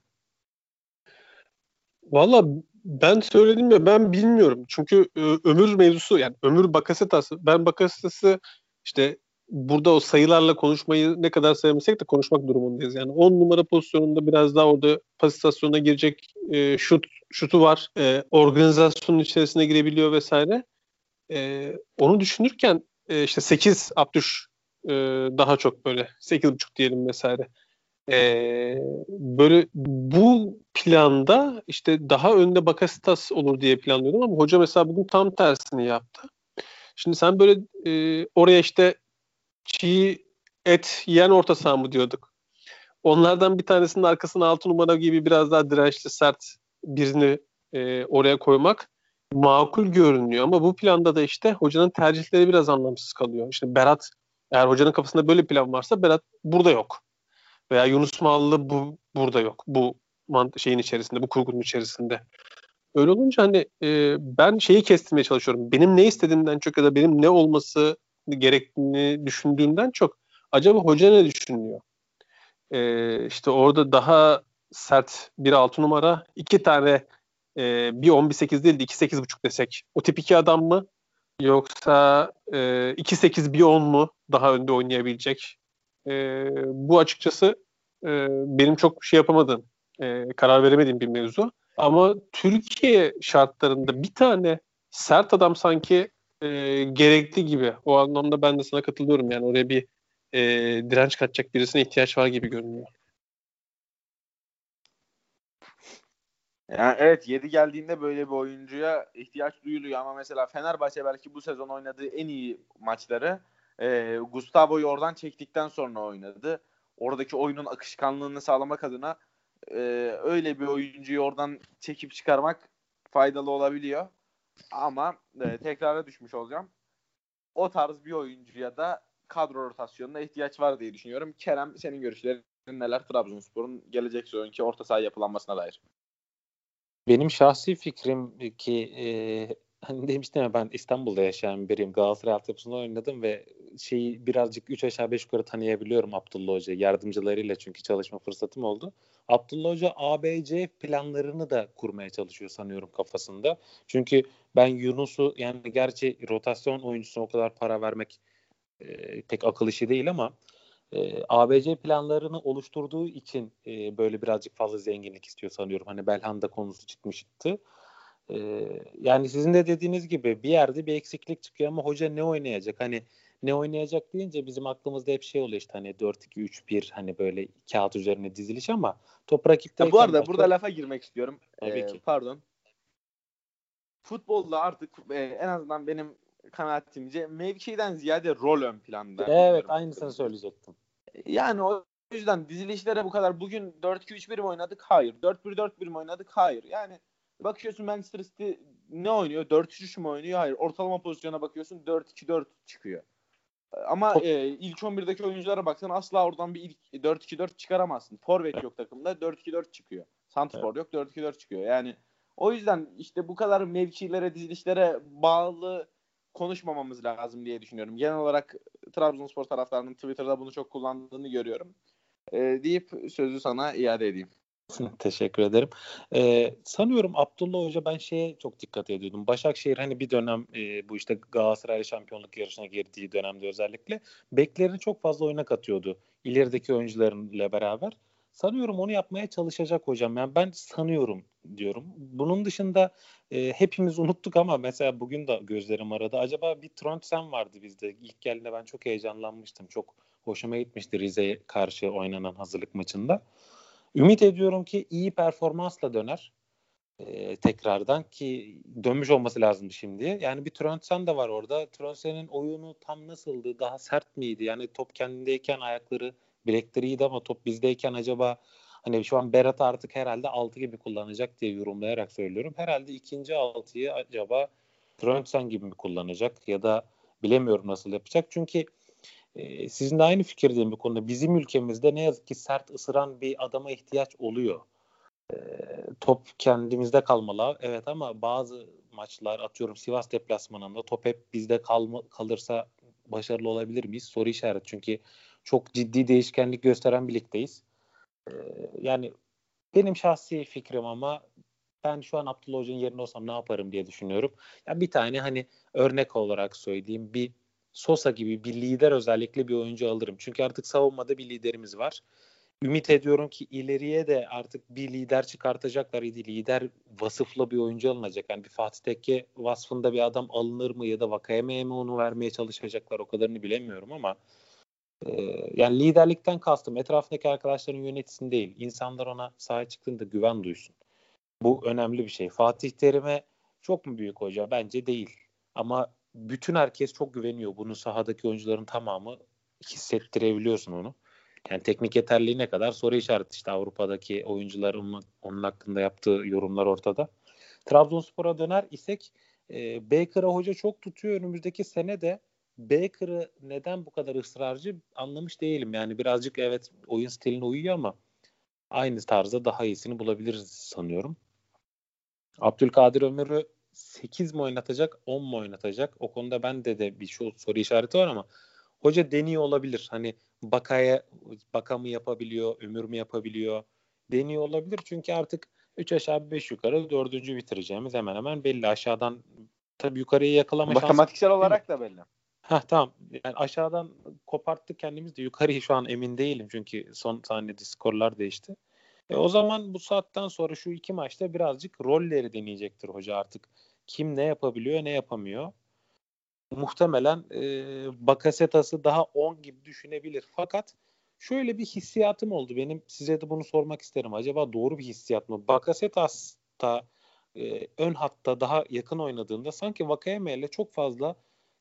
Valla ben söyledim ya ben bilmiyorum. Çünkü e, ömür mevzusu yani ömür Bakasetas'ı ben Bakasetas'ı işte burada o sayılarla konuşmayı ne kadar sevmesek de konuşmak durumundayız. Yani 10 numara pozisyonunda biraz daha orada pas istasyonuna girecek e, şut şutu var. E, organizasyonun içerisine girebiliyor vesaire. E, onu düşünürken e, işte 8 Abdüş e, daha çok böyle 8.5 diyelim vesaire. E, böyle bu planda işte daha önde Bakasitas olur diye planlıyordum ama hoca mesela bugün tam tersini yaptı. Şimdi sen böyle e, oraya işte çiğ et yiyen orta saha mı diyorduk. Onlardan bir tanesinin arkasına altı numara gibi biraz daha dirençli sert birini e, oraya koymak makul görünüyor. Ama bu planda da işte hocanın tercihleri biraz anlamsız kalıyor. İşte Berat eğer hocanın kafasında böyle plan varsa Berat burada yok. Veya Yunus Mallı bu burada yok. Bu şeyin içerisinde, bu kurgunun içerisinde. Öyle olunca hani e, ben şeyi kestirmeye çalışıyorum. Benim ne istediğimden çok ya da benim ne olması gerektiğini düşündüğümden çok acaba hoca ne düşünüyor? E, işte orada daha sert bir altı numara, iki tane e, bir 10 bir 8 değil de 2 8 buçuk desek. O tip iki adam mı? Yoksa e, 2 8 bir 10 mu daha önde oynayabilecek? E, bu açıkçası e, benim çok şey yapamadığım, e, karar veremediğim bir mevzu. Ama Türkiye şartlarında bir tane sert adam sanki e, gerekli gibi. O anlamda ben de sana katılıyorum. Yani oraya bir e, direnç katacak birisine ihtiyaç var gibi görünüyor. Yani evet 7 geldiğinde böyle bir oyuncuya ihtiyaç duyuluyor ama mesela Fenerbahçe belki bu sezon oynadığı en iyi maçları e, Gustavo'yu oradan çektikten sonra oynadı. Oradaki oyunun akışkanlığını sağlamak adına e, öyle bir oyuncuyu oradan çekip çıkarmak faydalı olabiliyor. Ama e, tekrara düşmüş olacağım. O tarz bir oyuncuya da kadro rotasyonuna ihtiyaç var diye düşünüyorum. Kerem senin görüşlerin neler Trabzonspor'un gelecek sezonki orta saha yapılanmasına dair? Benim şahsi fikrim ki e, hani demiştim ya ben İstanbul'da yaşayan biriyim. Galatasaray altyapısında oynadım ve şeyi birazcık 3 aşağı 5 yukarı tanıyabiliyorum Abdullah Hoca yardımcılarıyla çünkü çalışma fırsatım oldu. Abdullah Hoca ABC planlarını da kurmaya çalışıyor sanıyorum kafasında. Çünkü ben Yunus'u yani gerçi rotasyon oyuncusuna o kadar para vermek e, pek akıl işi değil ama e, ABC planlarını oluşturduğu için e, böyle birazcık fazla zenginlik istiyor sanıyorum. Hani Belhanda konusu çıkmıştı. E, yani sizin de dediğiniz gibi bir yerde bir eksiklik çıkıyor ama hoca ne oynayacak? Hani ne oynayacak deyince bizim aklımızda hep şey oluyor işte hani 4-2-3-1 hani böyle kağıt üzerine diziliş ama top rakipte. Bu arada burada lafa girmek istiyorum. Tabii ee, ki. Pardon. Futbolda artık e, en azından benim kanaatimce mevkiden ziyade rol ön planda. Evet aynısını söyleyecektim. Yani o yüzden dizilişlere bu kadar bugün 4-2-3-1 mi oynadık? Hayır. 4-1-4-1 mi oynadık? Hayır. Yani bakıyorsun Manchester City ne oynuyor? 4-3-3 mü oynuyor? Hayır. Ortalama pozisyona bakıyorsun 4-2-4 çıkıyor. Ama e, ilk 11'deki oyunculara baksan asla oradan bir ilk 4-2-4 çıkaramazsın. Forvet yok takımda 4-2-4 çıkıyor. Santrfor evet. yok 4-2-4 çıkıyor. Yani o yüzden işte bu kadar mevkilere, dizilişlere bağlı konuşmamamız lazım diye düşünüyorum. Genel olarak Trabzonspor taraftarının Twitter'da bunu çok kullandığını görüyorum. E, deyip sözü sana iade edeyim. Teşekkür ederim. Ee, sanıyorum Abdullah Hoca ben şeye çok dikkat ediyordum. Başakşehir hani bir dönem e, bu işte Galatasaray şampiyonluk yarışına girdiği dönemde özellikle beklerini çok fazla oyuna katıyordu. İlerideki oyuncularıyla beraber. Sanıyorum onu yapmaya çalışacak hocam. Yani ben sanıyorum diyorum. Bunun dışında e, hepimiz unuttuk ama mesela bugün de gözlerim aradı. Acaba bir Trondsen vardı bizde. İlk geldiğinde ben çok heyecanlanmıştım. Çok hoşuma gitmişti Rize'ye karşı oynanan hazırlık maçında. Ümit ediyorum ki iyi performansla döner e, tekrardan ki dönmüş olması lazım şimdi. Yani bir Trondsen de var orada. Trondsen'in oyunu tam nasıldı? Daha sert miydi? Yani top kendindeyken ayakları bilekleri ama top bizdeyken acaba hani şu an Berat artık herhalde 6 gibi kullanacak diye yorumlayarak söylüyorum. Herhalde ikinci 6'yı acaba Trondsen gibi mi kullanacak ya da bilemiyorum nasıl yapacak. Çünkü e, sizin de aynı fikirdeyim bu konuda. Bizim ülkemizde ne yazık ki sert ısıran bir adama ihtiyaç oluyor top kendimizde kalmalı. Evet ama bazı maçlar atıyorum Sivas deplasmanında top hep bizde kalma, kalırsa başarılı olabilir miyiz? Soru işareti. Çünkü çok ciddi değişkenlik gösteren bir ligdeyiz. Ee, yani benim şahsi fikrim ama ben şu an Abdullah Hoca'nın yerinde olsam ne yaparım diye düşünüyorum. Ya bir tane hani örnek olarak söyleyeyim bir Sosa gibi bir lider özellikle bir oyuncu alırım. Çünkü artık savunmada bir liderimiz var ümit ediyorum ki ileriye de artık bir lider çıkartacaklar. Lider vasıflı bir oyuncu alınacak. Yani bir Fatih Tekke vasfında bir adam alınır mı ya da Vakayeme'ye mi onu vermeye çalışacaklar o kadarını bilemiyorum ama e, yani liderlikten kastım etrafındaki arkadaşların yönetisin değil. İnsanlar ona sahaya çıktığında güven duysun. Bu önemli bir şey. Fatih Terim'e çok mu büyük hoca? Bence değil. Ama bütün herkes çok güveniyor. Bunu sahadaki oyuncuların tamamı hissettirebiliyorsun onu. Yani teknik yeterliği ne kadar soru işareti işte Avrupa'daki oyuncuların onun, hakkında yaptığı yorumlar ortada. Trabzonspor'a döner isek e, Baker'a hoca çok tutuyor. Önümüzdeki sene de Baker'ı neden bu kadar ısrarcı anlamış değilim. Yani birazcık evet oyun stiline uyuyor ama aynı tarzda daha iyisini bulabiliriz sanıyorum. Abdülkadir Ömür'ü 8 mi oynatacak 10 mu oynatacak? O konuda bende de bir şu soru işareti var ama hoca deniyor olabilir. Hani Bakaya Baka mı yapabiliyor, Ömür mü yapabiliyor? Deniyor olabilir çünkü artık 3 aşağı 5 yukarı dördüncü bitireceğimiz hemen hemen belli. Aşağıdan tabii yukarıyı yakalama şansı. Matematiksel olarak da belli. Ha tamam. Yani aşağıdan koparttık kendimiz de yukarıyı şu an emin değilim çünkü son saniyede skorlar değişti. E, o zaman bu saatten sonra şu iki maçta birazcık rolleri deneyecektir hoca artık. Kim ne yapabiliyor ne yapamıyor muhtemelen e, Bakasetas'ı daha 10 gibi düşünebilir. Fakat şöyle bir hissiyatım oldu benim. Size de bunu sormak isterim. Acaba doğru bir hissiyat mı? Bakasetas da e, ön hatta daha yakın oynadığında sanki Vakayeme ile çok fazla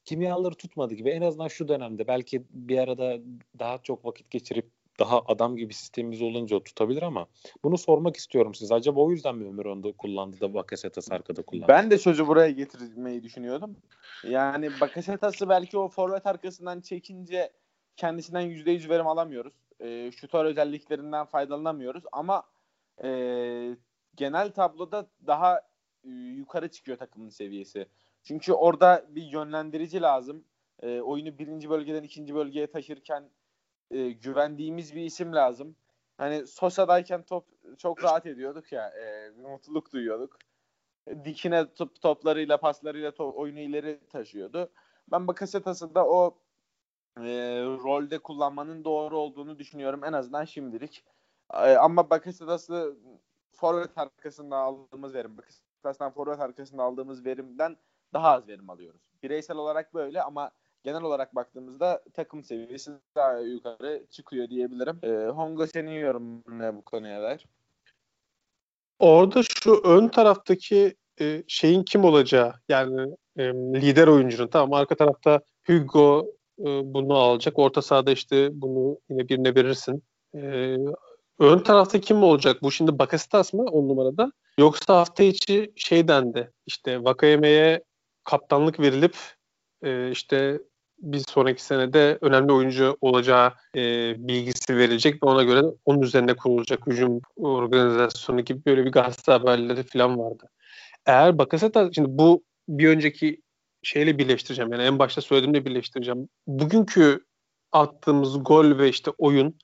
kimyaları tutmadı gibi. En azından şu dönemde belki bir arada daha çok vakit geçirip daha adam gibi sistemimiz olunca tutabilir ama bunu sormak istiyorum size. Acaba o yüzden mi Ömür Önde kullandı da Bakasetas arkada kullandı? Ben de sözü buraya getirmeyi düşünüyordum. Yani Bakasetas'ı belki o forvet arkasından çekince kendisinden %100 verim alamıyoruz. E, şutör özelliklerinden faydalanamıyoruz ama e, genel tabloda daha e, yukarı çıkıyor takımın seviyesi. Çünkü orada bir yönlendirici lazım. E, oyunu birinci bölgeden ikinci bölgeye taşırken e, güvendiğimiz bir isim lazım. Hani Sosa'dayken top çok rahat ediyorduk ya. E, bir mutluluk duyuyorduk. Dikine top, toplarıyla, paslarıyla top, oyunu ileri taşıyordu. Ben Bakasetas'ı da o e, rolde kullanmanın doğru olduğunu düşünüyorum. En azından şimdilik. E, ama Bakasetas'ı forvet arkasında aldığımız verim, Bakasetas'tan forvet arkasında aldığımız verimden daha az verim alıyoruz. Bireysel olarak böyle ama genel olarak baktığımızda takım seviyesi daha yukarı çıkıyor diyebilirim. E, Hongo senin yorumun bu konuya dair? Orada şu ön taraftaki e, şeyin kim olacağı yani e, lider oyuncunun tamam arka tarafta Hugo e, bunu alacak. Orta sahada işte bunu yine birine verirsin. E, ön tarafta kim olacak? Bu şimdi Bakasitas mı on numarada? Yoksa hafta içi şey dendi. İşte Vakayeme'ye kaptanlık verilip e, işte bir sonraki senede önemli oyuncu olacağı e, bilgisi verilecek ve ona göre onun üzerine kurulacak hücum organizasyonu gibi böyle bir gazete haberleri falan vardı. Eğer Bakaseta şimdi bu bir önceki şeyle birleştireceğim yani en başta söylediğimle birleştireceğim. Bugünkü attığımız gol ve işte oyun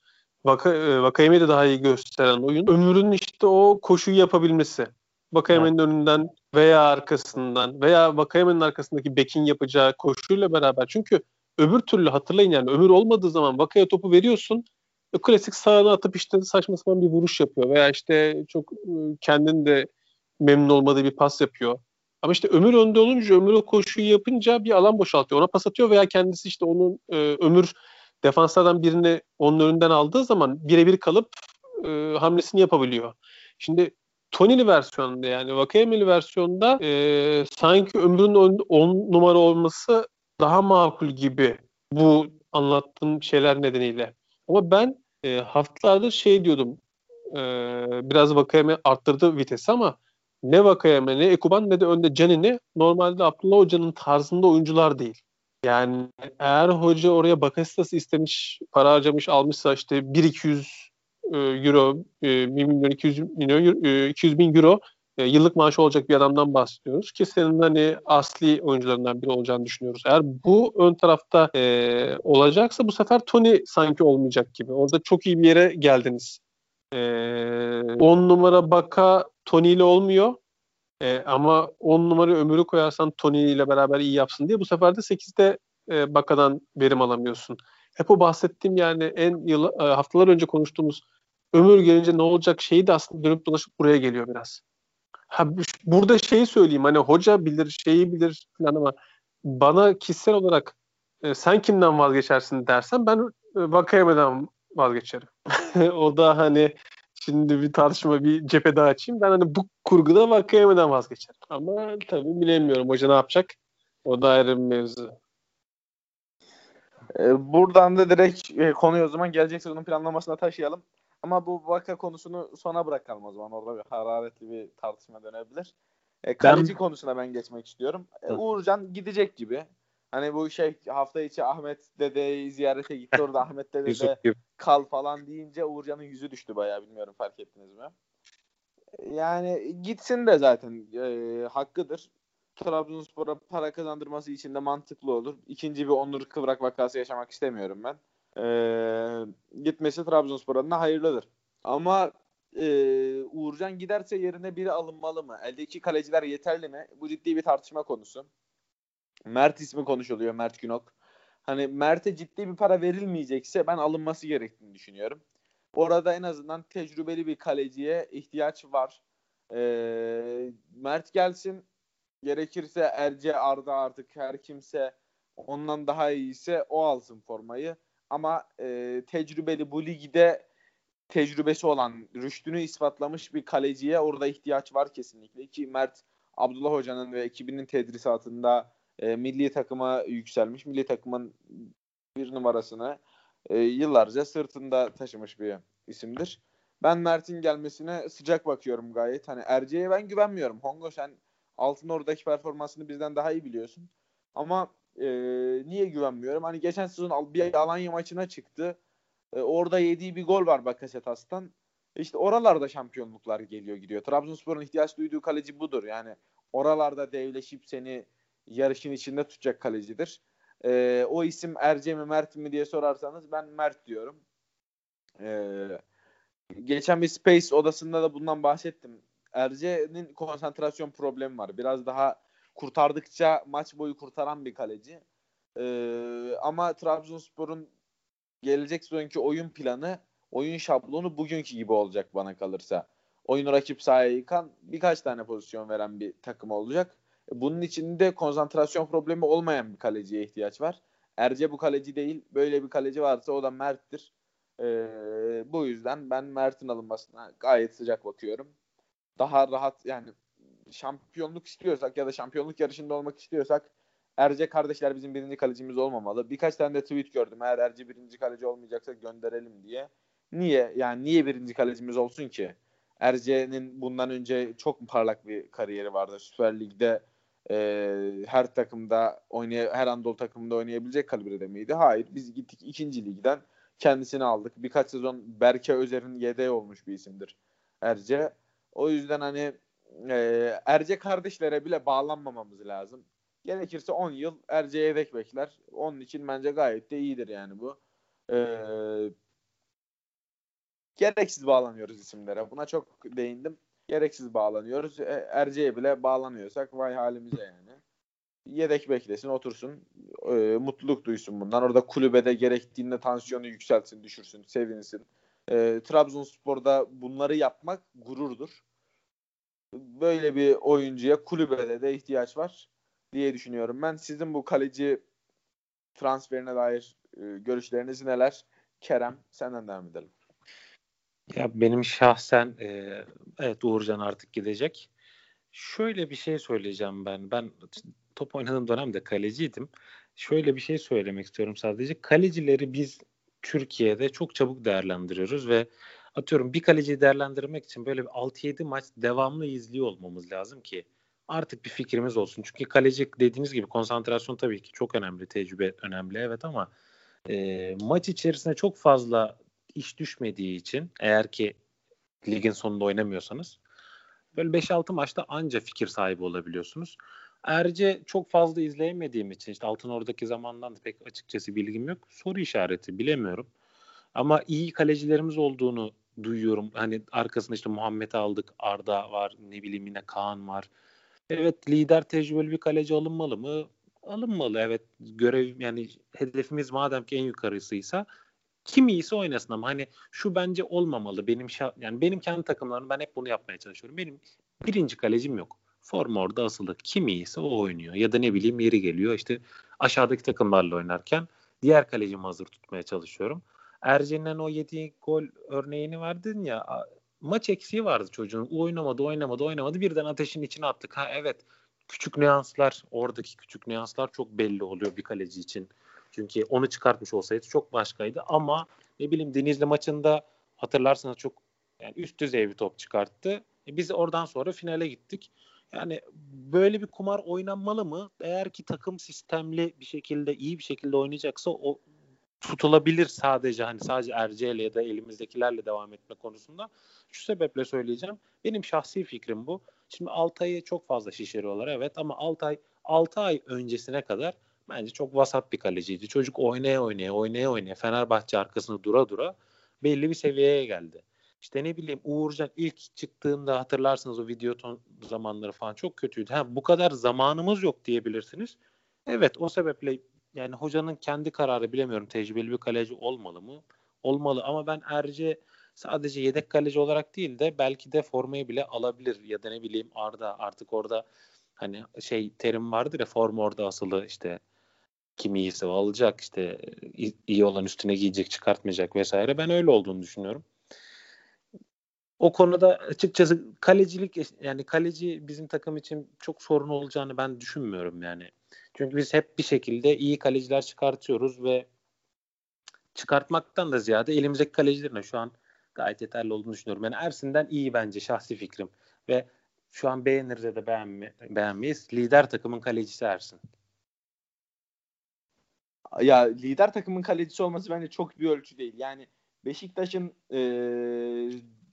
Vaka, e, Vakayeme'yi de daha iyi gösteren oyun. Ömür'ün işte o koşuyu yapabilmesi. Vakayeme'nin evet. önünden veya arkasından veya Vakayeme'nin arkasındaki bekin yapacağı koşuyla beraber. Çünkü öbür türlü hatırlayın yani ömür olmadığı zaman Vakaya topu veriyorsun. E, klasik sağına atıp işte saçma sapan bir vuruş yapıyor veya işte çok e, kendin de memnun olmadığı bir pas yapıyor. Ama işte ömür önde olunca ömür o koşuyu yapınca bir alan boşaltıyor. Ona pas atıyor veya kendisi işte onun e, ömür defanslardan birini onun önünden aldığı zaman birebir kalıp e, hamlesini yapabiliyor. Şimdi Tony'li versiyonunda yani Vakayemeli versiyonda e, sanki ömrünün 10 numara olması daha makul gibi bu anlattığım şeyler nedeniyle. Ama ben e, haftalardır şey diyordum e, biraz Vakayeme arttırdı vitesi ama ne Vakayeme ne Ekuban ne de önde Canini normalde Abdullah Hoca'nın tarzında oyuncular değil. Yani eğer hoca oraya Bakasitas'ı istemiş, para harcamış, almışsa işte 1-200 e, euro, 1 e, milyon 200 milyon 200 e, bin euro yıllık maaşı olacak bir adamdan bahsediyoruz ki senin hani asli oyuncularından biri olacağını düşünüyoruz. Eğer bu ön tarafta e, olacaksa bu sefer Tony sanki olmayacak gibi. Orada çok iyi bir yere geldiniz. 10 e, numara Baka Tony ile olmuyor. E, ama 10 numara ömürü koyarsan Tony ile beraber iyi yapsın diye bu sefer de 8'de e, Baka'dan verim alamıyorsun. Hep o bahsettiğim yani en yıl, e, haftalar önce konuştuğumuz ömür gelince ne olacak şeyi de aslında dönüp dolaşıp buraya geliyor biraz. Ha, burada şeyi söyleyeyim hani hoca bilir şeyi bilir falan ama bana kişisel olarak e, sen kimden vazgeçersin dersen ben e, Vakayeme'den vazgeçerim. o da hani şimdi bir tartışma bir cephe daha açayım. Ben hani bu kurguda Vakayeme'den vazgeçerim. Ama tabii bilemiyorum hoca ne yapacak. O da ayrı bir mevzu. E, buradan da direkt e, konuyu o zaman gelecek sezonun planlamasına taşıyalım. Ama bu Vaka konusunu sona bırakalım o zaman. Orada bir hararetli bir tartışma dönebilir. E, kaleci ben... konusuna ben geçmek istiyorum. E, Uğurcan gidecek gibi. Hani bu şey hafta içi Ahmet Dede'yi ziyarete gitti. Orada Ahmet Dede de kal falan deyince Uğurcan'ın yüzü düştü bayağı. Bilmiyorum fark ettiniz mi? Yani gitsin de zaten e, hakkıdır. Trabzonspor'a para kazandırması için de mantıklı olur. İkinci bir Onur Kıvrak vakası yaşamak istemiyorum ben e, gitmesi Trabzonspor adına hayırlıdır. Ama e, Uğurcan giderse yerine biri alınmalı mı? Eldeki kaleciler yeterli mi? Bu ciddi bir tartışma konusu. Mert ismi konuşuluyor Mert Günok. Hani Mert'e ciddi bir para verilmeyecekse ben alınması gerektiğini düşünüyorum. Orada en azından tecrübeli bir kaleciye ihtiyaç var. Ee, Mert gelsin. Gerekirse Erce Arda artık her kimse ondan daha iyiyse o alsın formayı. Ama e, tecrübeli bu ligde tecrübesi olan, rüştünü ispatlamış bir kaleciye orada ihtiyaç var kesinlikle. Ki Mert Abdullah Hoca'nın ve ekibinin tedrisatında e, milli takıma yükselmiş. Milli takımın bir numarasını e, yıllarca sırtında taşımış bir isimdir. Ben Mert'in gelmesine sıcak bakıyorum gayet. Hani Erce'ye ben güvenmiyorum. Hongo sen altın oradaki performansını bizden daha iyi biliyorsun. Ama e, niye güvenmiyorum? Hani geçen sezon bir Alanya maçına çıktı. E, orada yediği bir gol var Bakasetas'tan. İşte oralarda şampiyonluklar geliyor gidiyor. Trabzonspor'un ihtiyaç duyduğu kaleci budur. Yani oralarda devleşip seni yarışın içinde tutacak kalecidir. E, o isim Erce mi Mert mi diye sorarsanız ben Mert diyorum. E, geçen bir Space odasında da bundan bahsettim. Erce'nin konsantrasyon problemi var. Biraz daha kurtardıkça maç boyu kurtaran bir kaleci. Ee, ama Trabzonspor'un gelecek sezonki oyun planı, oyun şablonu bugünkü gibi olacak bana kalırsa. Oyunu rakip sahaya yıkan birkaç tane pozisyon veren bir takım olacak. Bunun içinde konsantrasyon problemi olmayan bir kaleciye ihtiyaç var. Erce bu kaleci değil. Böyle bir kaleci varsa o da Mert'tir. Ee, bu yüzden ben Mert'in alınmasına gayet sıcak bakıyorum. Daha rahat yani şampiyonluk istiyorsak ya da şampiyonluk yarışında olmak istiyorsak Erce kardeşler bizim birinci kalecimiz olmamalı. Birkaç tane de tweet gördüm. Eğer Erce birinci kaleci olmayacaksa gönderelim diye. Niye? Yani niye birinci kalecimiz olsun ki? Erce'nin bundan önce çok parlak bir kariyeri vardı. Süper Lig'de e, her takımda oynay her Anadolu takımında oynayabilecek kalibrede miydi? Hayır. Biz gittik ikinci ligden kendisini aldık. Birkaç sezon Berke Özer'in yedeği olmuş bir isimdir Erce. O yüzden hani e, Erce kardeşlere bile bağlanmamamız lazım. Gerekirse 10 yıl Erce'ye yedek bekler. Onun için bence gayet de iyidir yani bu. E, gereksiz bağlanıyoruz isimlere. Buna çok değindim. Gereksiz bağlanıyoruz. E, Erce'ye bile bağlanıyorsak vay halimize yani. Yedek beklesin, otursun. E, mutluluk duysun bundan. Orada kulübede gerektiğinde tansiyonu yükselsin, düşürsün, sevinsin. E, Trabzonspor'da bunları yapmak gururdur böyle bir oyuncuya kulübede de ihtiyaç var diye düşünüyorum. Ben sizin bu kaleci transferine dair e, görüşleriniz neler? Kerem senden devam edelim. Ya benim şahsen e, evet Uğurcan artık gidecek. Şöyle bir şey söyleyeceğim ben. Ben top oynadığım dönemde kaleciydim. Şöyle bir şey söylemek istiyorum sadece. Kalecileri biz Türkiye'de çok çabuk değerlendiriyoruz ve atıyorum bir kaleciyi değerlendirmek için böyle bir 6-7 maç devamlı izliyor olmamız lazım ki artık bir fikrimiz olsun. Çünkü kaleci dediğiniz gibi konsantrasyon tabii ki çok önemli, tecrübe önemli evet ama e, maç içerisinde çok fazla iş düşmediği için eğer ki ligin sonunda oynamıyorsanız böyle 5-6 maçta anca fikir sahibi olabiliyorsunuz. Erce çok fazla izleyemediğim için işte Altın oradaki zamandan da pek açıkçası bilgim yok. Soru işareti bilemiyorum. Ama iyi kalecilerimiz olduğunu duyuyorum. Hani arkasında işte Muhammed aldık, Arda var, ne bileyim yine Kaan var. Evet lider tecrübeli bir kaleci alınmalı mı? Alınmalı evet. Görev yani hedefimiz madem ki en yukarısıysa kim iyisi oynasın ama hani şu bence olmamalı. Benim şa- yani benim kendi takımlarım ben hep bunu yapmaya çalışıyorum. Benim birinci kalecim yok. Forma orada asılı. Kim iyiyse o oynuyor. Ya da ne bileyim yeri geliyor. İşte aşağıdaki takımlarla oynarken diğer kalecimi hazır tutmaya çalışıyorum. Ercen'in o yediği gol örneğini verdin ya maç eksiği vardı çocuğun. Oynamadı, oynamadı, oynamadı. Birden ateşin içine attık. Ha evet. Küçük nüanslar, oradaki küçük nüanslar çok belli oluyor bir kaleci için. Çünkü onu çıkartmış olsaydı çok başkaydı ama ne bileyim Denizli maçında hatırlarsanız çok yani üst düzey bir top çıkarttı. E biz oradan sonra finale gittik. Yani böyle bir kumar oynanmalı mı? Eğer ki takım sistemli bir şekilde iyi bir şekilde oynayacaksa o tutulabilir sadece hani sadece Erce'yle ya da elimizdekilerle devam etme konusunda. Şu sebeple söyleyeceğim. Benim şahsi fikrim bu. Şimdi Altay'ı çok fazla şişiriyorlar evet ama Altay 6 ay öncesine kadar bence çok vasat bir kaleciydi. Çocuk oynaya oynaya oynaya oynaya Fenerbahçe arkasında dura dura belli bir seviyeye geldi. İşte ne bileyim Uğurcan ilk çıktığında hatırlarsınız o videoton zamanları falan çok kötüydü. Ha, bu kadar zamanımız yok diyebilirsiniz. Evet o sebeple yani hocanın kendi kararı bilemiyorum tecrübeli bir kaleci olmalı mı? Olmalı ama ben Erce sadece yedek kaleci olarak değil de belki de formayı bile alabilir ya da ne bileyim Arda artık orada hani şey terim vardır ya forma orada asılı işte kim iyiyse alacak işte iyi olan üstüne giyecek çıkartmayacak vesaire ben öyle olduğunu düşünüyorum. O konuda açıkçası kalecilik yani kaleci bizim takım için çok sorun olacağını ben düşünmüyorum yani. Çünkü biz hep bir şekilde iyi kaleciler çıkartıyoruz ve çıkartmaktan da ziyade elimizdeki kalecilerin şu an gayet yeterli olduğunu düşünüyorum. Yani Ersin'den iyi bence şahsi fikrim. Ve şu an beğeniriz ya da beğenme, beğenmeyiz. Lider takımın kalecisi Ersin. Ya lider takımın kalecisi olması bence çok bir ölçü değil. Yani Beşiktaş'ın e,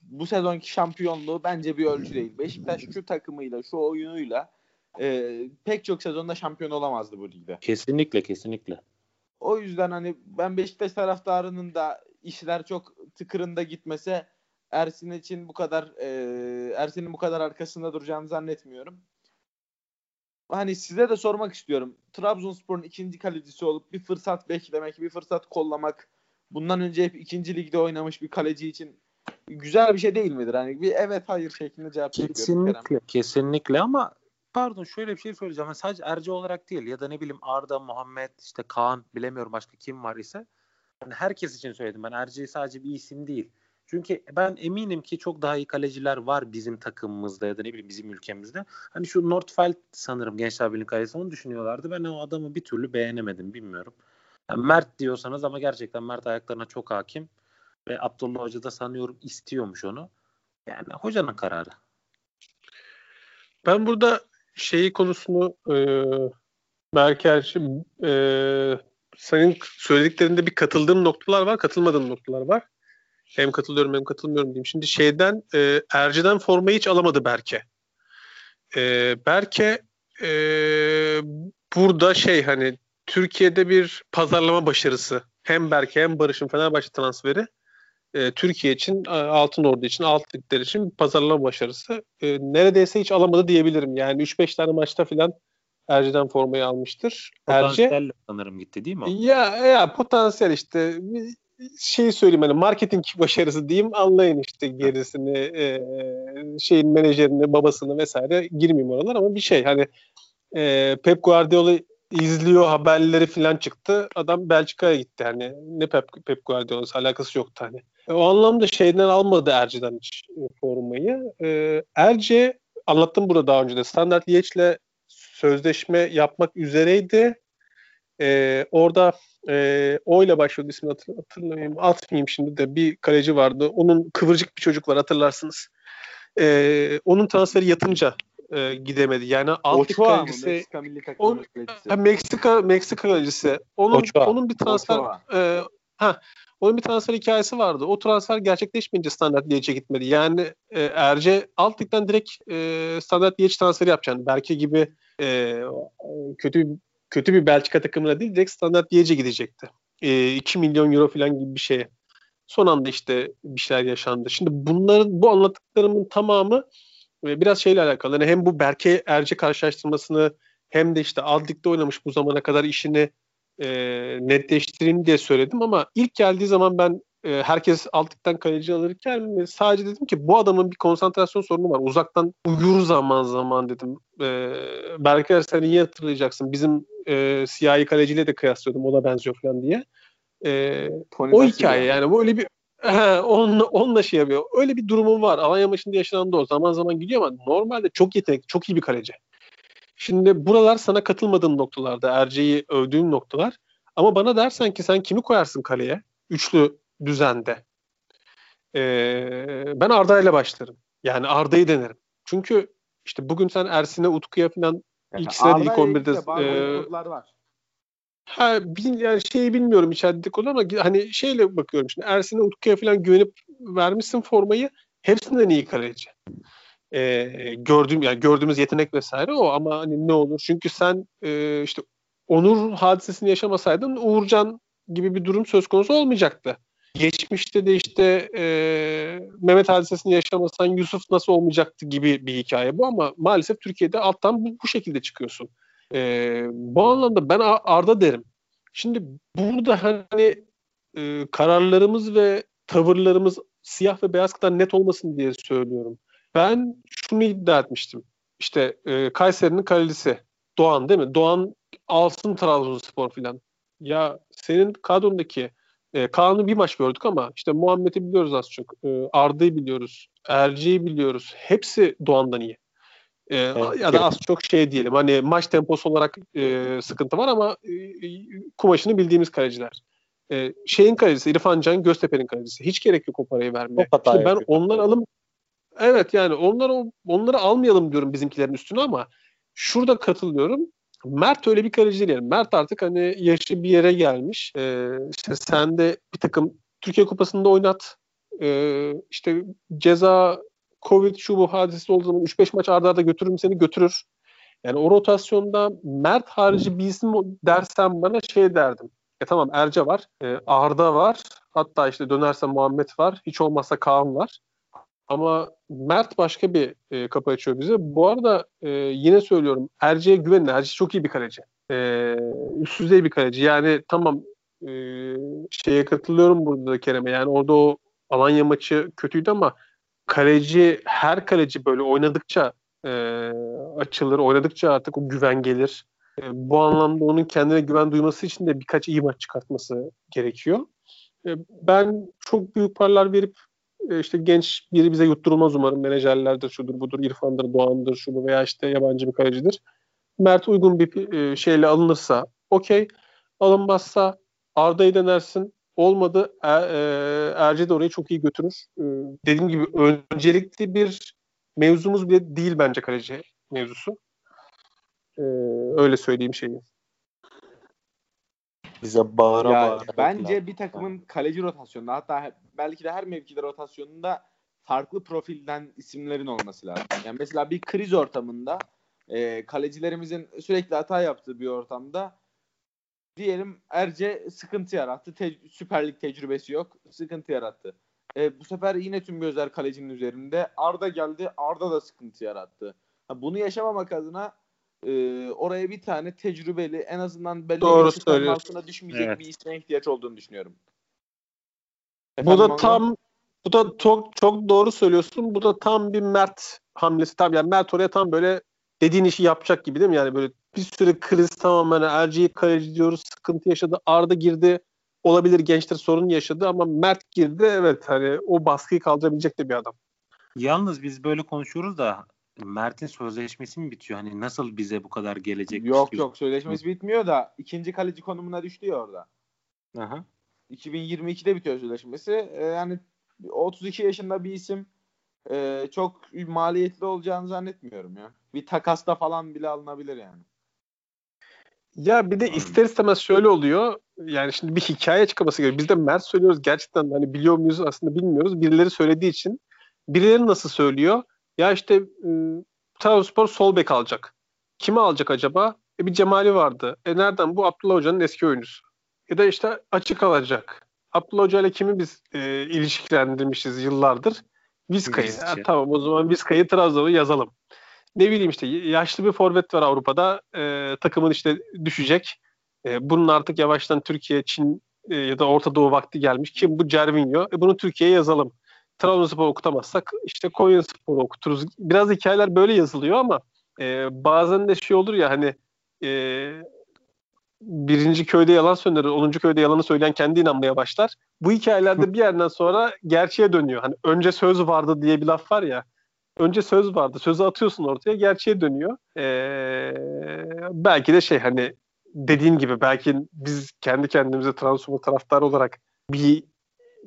bu sezonki şampiyonluğu bence bir ölçü değil. Beşiktaş şu takımıyla, şu oyunuyla e, pek çok sezonda şampiyon olamazdı bu ligde. Kesinlikle, kesinlikle. O yüzden hani ben Beşiktaş taraftarının da işler çok tıkırında gitmese Ersin için bu kadar e, Ersin'in bu kadar arkasında duracağını zannetmiyorum. Hani size de sormak istiyorum. Trabzonspor'un ikinci kalecisi olup bir fırsat beklemek, bir fırsat kollamak bundan önce hep ikinci ligde oynamış bir kaleci için güzel bir şey değil midir? Hani bir evet hayır şeklinde cevap Kesinlikle, kesinlikle ama pardon şöyle bir şey söyleyeceğim. Yani sadece Erce olarak değil ya da ne bileyim Arda, Muhammed, işte Kaan bilemiyorum başka kim var ise yani herkes için söyledim ben. Erce sadece bir isim değil. Çünkü ben eminim ki çok daha iyi kaleciler var bizim takımımızda ya da ne bileyim bizim ülkemizde. Hani şu Nordfeld sanırım Gençler Birliği kalecisi onu düşünüyorlardı. Ben o adamı bir türlü beğenemedim bilmiyorum. Yani Mert diyorsanız ama gerçekten Mert ayaklarına çok hakim. Ve Abdullah Hoca da sanıyorum istiyormuş onu. Yani hocanın kararı. Ben burada şeyi konusunu e, Berker e, senin söylediklerinde bir katıldığım noktalar var, katılmadığım noktalar var. Hem katılıyorum hem katılmıyorum diyeyim. Şimdi şeyden e, Erci'den formayı hiç alamadı Berke. E, Berke e, burada şey hani Türkiye'de bir pazarlama başarısı. Hem Berke hem Barış'ın Fenerbahçe transferi e, Türkiye için, e, Altın Ordu için, alt ligler için pazarlama başarısı. E, neredeyse hiç alamadı diyebilirim. Yani 3-5 tane maçta filan Erci'den formayı almıştır. Potansiyel sanırım gitti değil mi? Ya, ya potansiyel işte şey söyleyeyim hani marketing başarısı diyeyim anlayın işte gerisini e, şeyin menajerini babasını vesaire girmeyeyim oralar ama bir şey hani e, Pep Guardiola izliyor haberleri falan çıktı. Adam Belçika'ya gitti. Hani ne Pep, Pep Guardiola'sı alakası yoktu hani. E, o anlamda şeyden almadı Erce'den hiç e, formayı. E, Erce anlattım burada daha önce de Standart Liège'le sözleşme yapmak üzereydi. E, orada e, O ile başlıyordu ismini hatır, hatırlamayayım. Atmayayım şimdi de bir kaleci vardı. Onun kıvırcık bir çocuk var hatırlarsınız. E, onun transferi yatınca e, gidemedi. Yani alt kalecisi Meksika milli takımının kalecisi. Meksika Meksika kalecisi. Onun Ochoa. onun bir transfer e, ha onun bir transfer hikayesi vardı. O transfer gerçekleşmeyince Standart Liège'e gitmedi. Yani e, Erce alt ligden direkt e, Standart Liège transferi yapacaktı. Belki gibi e, kötü kötü bir Belçika takımına değil direkt Standart Liège'e gidecekti. E, 2 milyon euro falan gibi bir şeye. Son anda işte bir şeyler yaşandı. Şimdi bunların bu anlattıklarımın tamamı e, biraz şeyle alakalı. Yani hem bu Berke Erce karşılaştırmasını hem de işte alt ligde oynamış bu zamana kadar işini e, netleştireyim diye söyledim ama ilk geldiği zaman ben e, herkes altlıktan kaleci alırken sadece dedim ki bu adamın bir konsantrasyon sorunu var. Uzaktan uyur zaman zaman dedim. E, Berker sen iyi hatırlayacaksın. Bizim e, siyahi kaleciyle de kıyaslıyordum. O da benziyor falan diye. E, o hikaye yani böyle bir He, onunla, onunla şey yapıyor. Öyle bir durumum var. Alanya maçında yaşanan da o. Zaman zaman gidiyor ama normalde çok yetenekli, çok iyi bir kaleci. Şimdi buralar sana katılmadığım noktalarda. Erce'yi övdüğüm noktalar. Ama bana dersen ki sen kimi koyarsın kaleye? Üçlü düzende. Ee, ben Arda ile başlarım. Yani Arda'yı denerim. Çünkü işte bugün sen Ersin'e, Utku'ya falan ilk sırada ilk 11'de e, var. Ha, bil, yani şeyi bilmiyorum içeride konu ama hani şeyle bakıyorum şimdi Ersin'e Utku'ya falan güvenip vermişsin formayı hepsinden iyi kaleci. Ee, gördüğüm yani gördüğümüz yetenek vesaire o ama hani ne olur çünkü sen e, işte Onur hadisesini yaşamasaydın Uğurcan gibi bir durum söz konusu olmayacaktı. Geçmişte de işte e, Mehmet hadisesini yaşamasan Yusuf nasıl olmayacaktı gibi bir hikaye bu ama maalesef Türkiye'de alttan bu, bu şekilde çıkıyorsun. E, bu anlamda ben Arda derim. Şimdi burada hani e, kararlarımız ve tavırlarımız siyah ve beyaz kadar net olmasın diye söylüyorum. Ben şunu iddia etmiştim. İşte e, Kayseri'nin kalecisi Doğan değil mi? Doğan alsın Trabzonspor filan. Ya senin kadrondaki e, Kaan'ı bir maç gördük ama işte Muhammed'i biliyoruz az çok. E, Arda'yı biliyoruz. Erci'yi biliyoruz. Hepsi Doğan'dan iyi. E, evet. Ya da az çok şey diyelim. Hani maç temposu olarak e, sıkıntı var ama e, kumaşını bildiğimiz kaleciler. E, şeyin kalecisi İrfan Can Göztepe'nin kalecisi. Hiç gerek yok o parayı vermeye. Ben onlar alım Evet yani onlar onları almayalım diyorum bizimkilerin üstüne ama şurada katılıyorum. Mert öyle bir kaleci değil. Yani Mert artık hani yaşı bir yere gelmiş. Ee, işte sen de bir takım Türkiye Kupası'nda oynat. Ee, işte ceza Covid şu bu hadisi olduğu zaman 3-5 maç arda arda götürürüm seni götürür. Yani o rotasyonda Mert harici bir isim dersen bana şey derdim. E tamam Erce var, e, Arda var, hatta işte dönerse Muhammed var, hiç olmazsa Kaan var. Ama Mert başka bir e, kapı açıyor bize. Bu arada e, yine söylüyorum Erce'ye güvenin. Erce çok iyi bir kaleci. E, üst düzey bir kaleci. Yani tamam e, şeye katılıyorum burada da Kerem'e. Yani orada o Alanya maçı kötüydü ama kaleci her kaleci böyle oynadıkça e, açılır. Oynadıkça artık o güven gelir. E, bu anlamda onun kendine güven duyması için de birkaç iyi maç çıkartması gerekiyor. E, ben çok büyük paralar verip işte genç biri bize yutturulmaz umarım. Menajerlerdir, şudur budur, İrfan'dır, Doğan'dır, şu bu veya işte yabancı bir kalecidir. Mert uygun bir e, şeyle alınırsa okey. Alınmazsa Arda'yı denersin. Olmadı e, e, Erce de orayı çok iyi götürür. E, dediğim gibi öncelikli bir mevzumuz bile değil bence kaleci mevzusu. E, öyle söyleyeyim şeyi. Bize bağıra ya, bağıra. Bence bir takımın kaleci rotasyonunda hatta belki de her mevkide rotasyonunda farklı profilden isimlerin olması lazım. Yani mesela bir kriz ortamında e, kalecilerimizin sürekli hata yaptığı bir ortamda diyelim Erce sıkıntı yarattı. Te- Süper Lig tecrübesi yok. Sıkıntı yarattı. E, bu sefer yine tüm gözler kalecinin üzerinde. Arda geldi. Arda da sıkıntı yarattı. Ha, bunu yaşamamak adına e, oraya bir tane tecrübeli en azından belli Doğru altına düşmeyecek evet. bir isme ihtiyaç olduğunu düşünüyorum. Efendim, bu da tam bu da çok çok doğru söylüyorsun. Bu da tam bir Mert hamlesi. Tam yani Mert oraya tam böyle dediğin işi yapacak gibi değil mi? Yani böyle bir süre kriz tamamen hani Erci'yi kaleci diyoruz. Sıkıntı yaşadı. Arda girdi. olabilir gençler sorun yaşadı ama Mert girdi evet hani o baskıyı kaldırabilecek de bir adam. Yalnız biz böyle konuşuyoruz da Mert'in sözleşmesi mi bitiyor? Hani nasıl bize bu kadar gelecek? Yok yok sözleşmesi bitmiyor da ikinci kaleci konumuna düştü ya orada. Aha. 2022'de bitiyor sözleşmesi. Ee, yani 32 yaşında bir isim e, çok maliyetli olacağını zannetmiyorum ya. Bir takasta falan bile alınabilir yani. Ya bir de ister istemez şöyle oluyor. Yani şimdi bir hikaye çıkması gerekiyor. Biz de Mert söylüyoruz gerçekten hani biliyor muyuz aslında bilmiyoruz. Birileri söylediği için. Birileri nasıl söylüyor? Ya işte e, Trabzonspor sol bek alacak. Kimi alacak acaba? E bir Cemali vardı. E nereden? Bu Abdullah Hoca'nın eski oyuncusu. Ya da işte açık alacak. Abdullah Hoca ile kimi biz e, ilişkilendirmişiz yıllardır? Vizca'yı. Ha, tamam o zaman Vizca'yı Trabzon'a yazalım. Ne bileyim işte yaşlı bir forvet var Avrupa'da. E, takımın işte düşecek. E, bunun artık yavaştan Türkiye, Çin e, ya da Orta Doğu vakti gelmiş. Kim bu? Cervinho. E, bunu Türkiye'ye yazalım. Trabzonspor okutamazsak işte Konya Spor okuturuz. Biraz hikayeler böyle yazılıyor ama e, bazen de şey olur ya hani e, birinci köyde yalan söyler, onuncu köyde yalanı söyleyen kendi inanmaya başlar. Bu hikayelerde bir yerden sonra gerçeğe dönüyor. Hani önce söz vardı diye bir laf var ya. Önce söz vardı. Sözü atıyorsun ortaya gerçeğe dönüyor. Ee, belki de şey hani dediğin gibi belki biz kendi kendimize Trabzonspor taraftarı olarak bir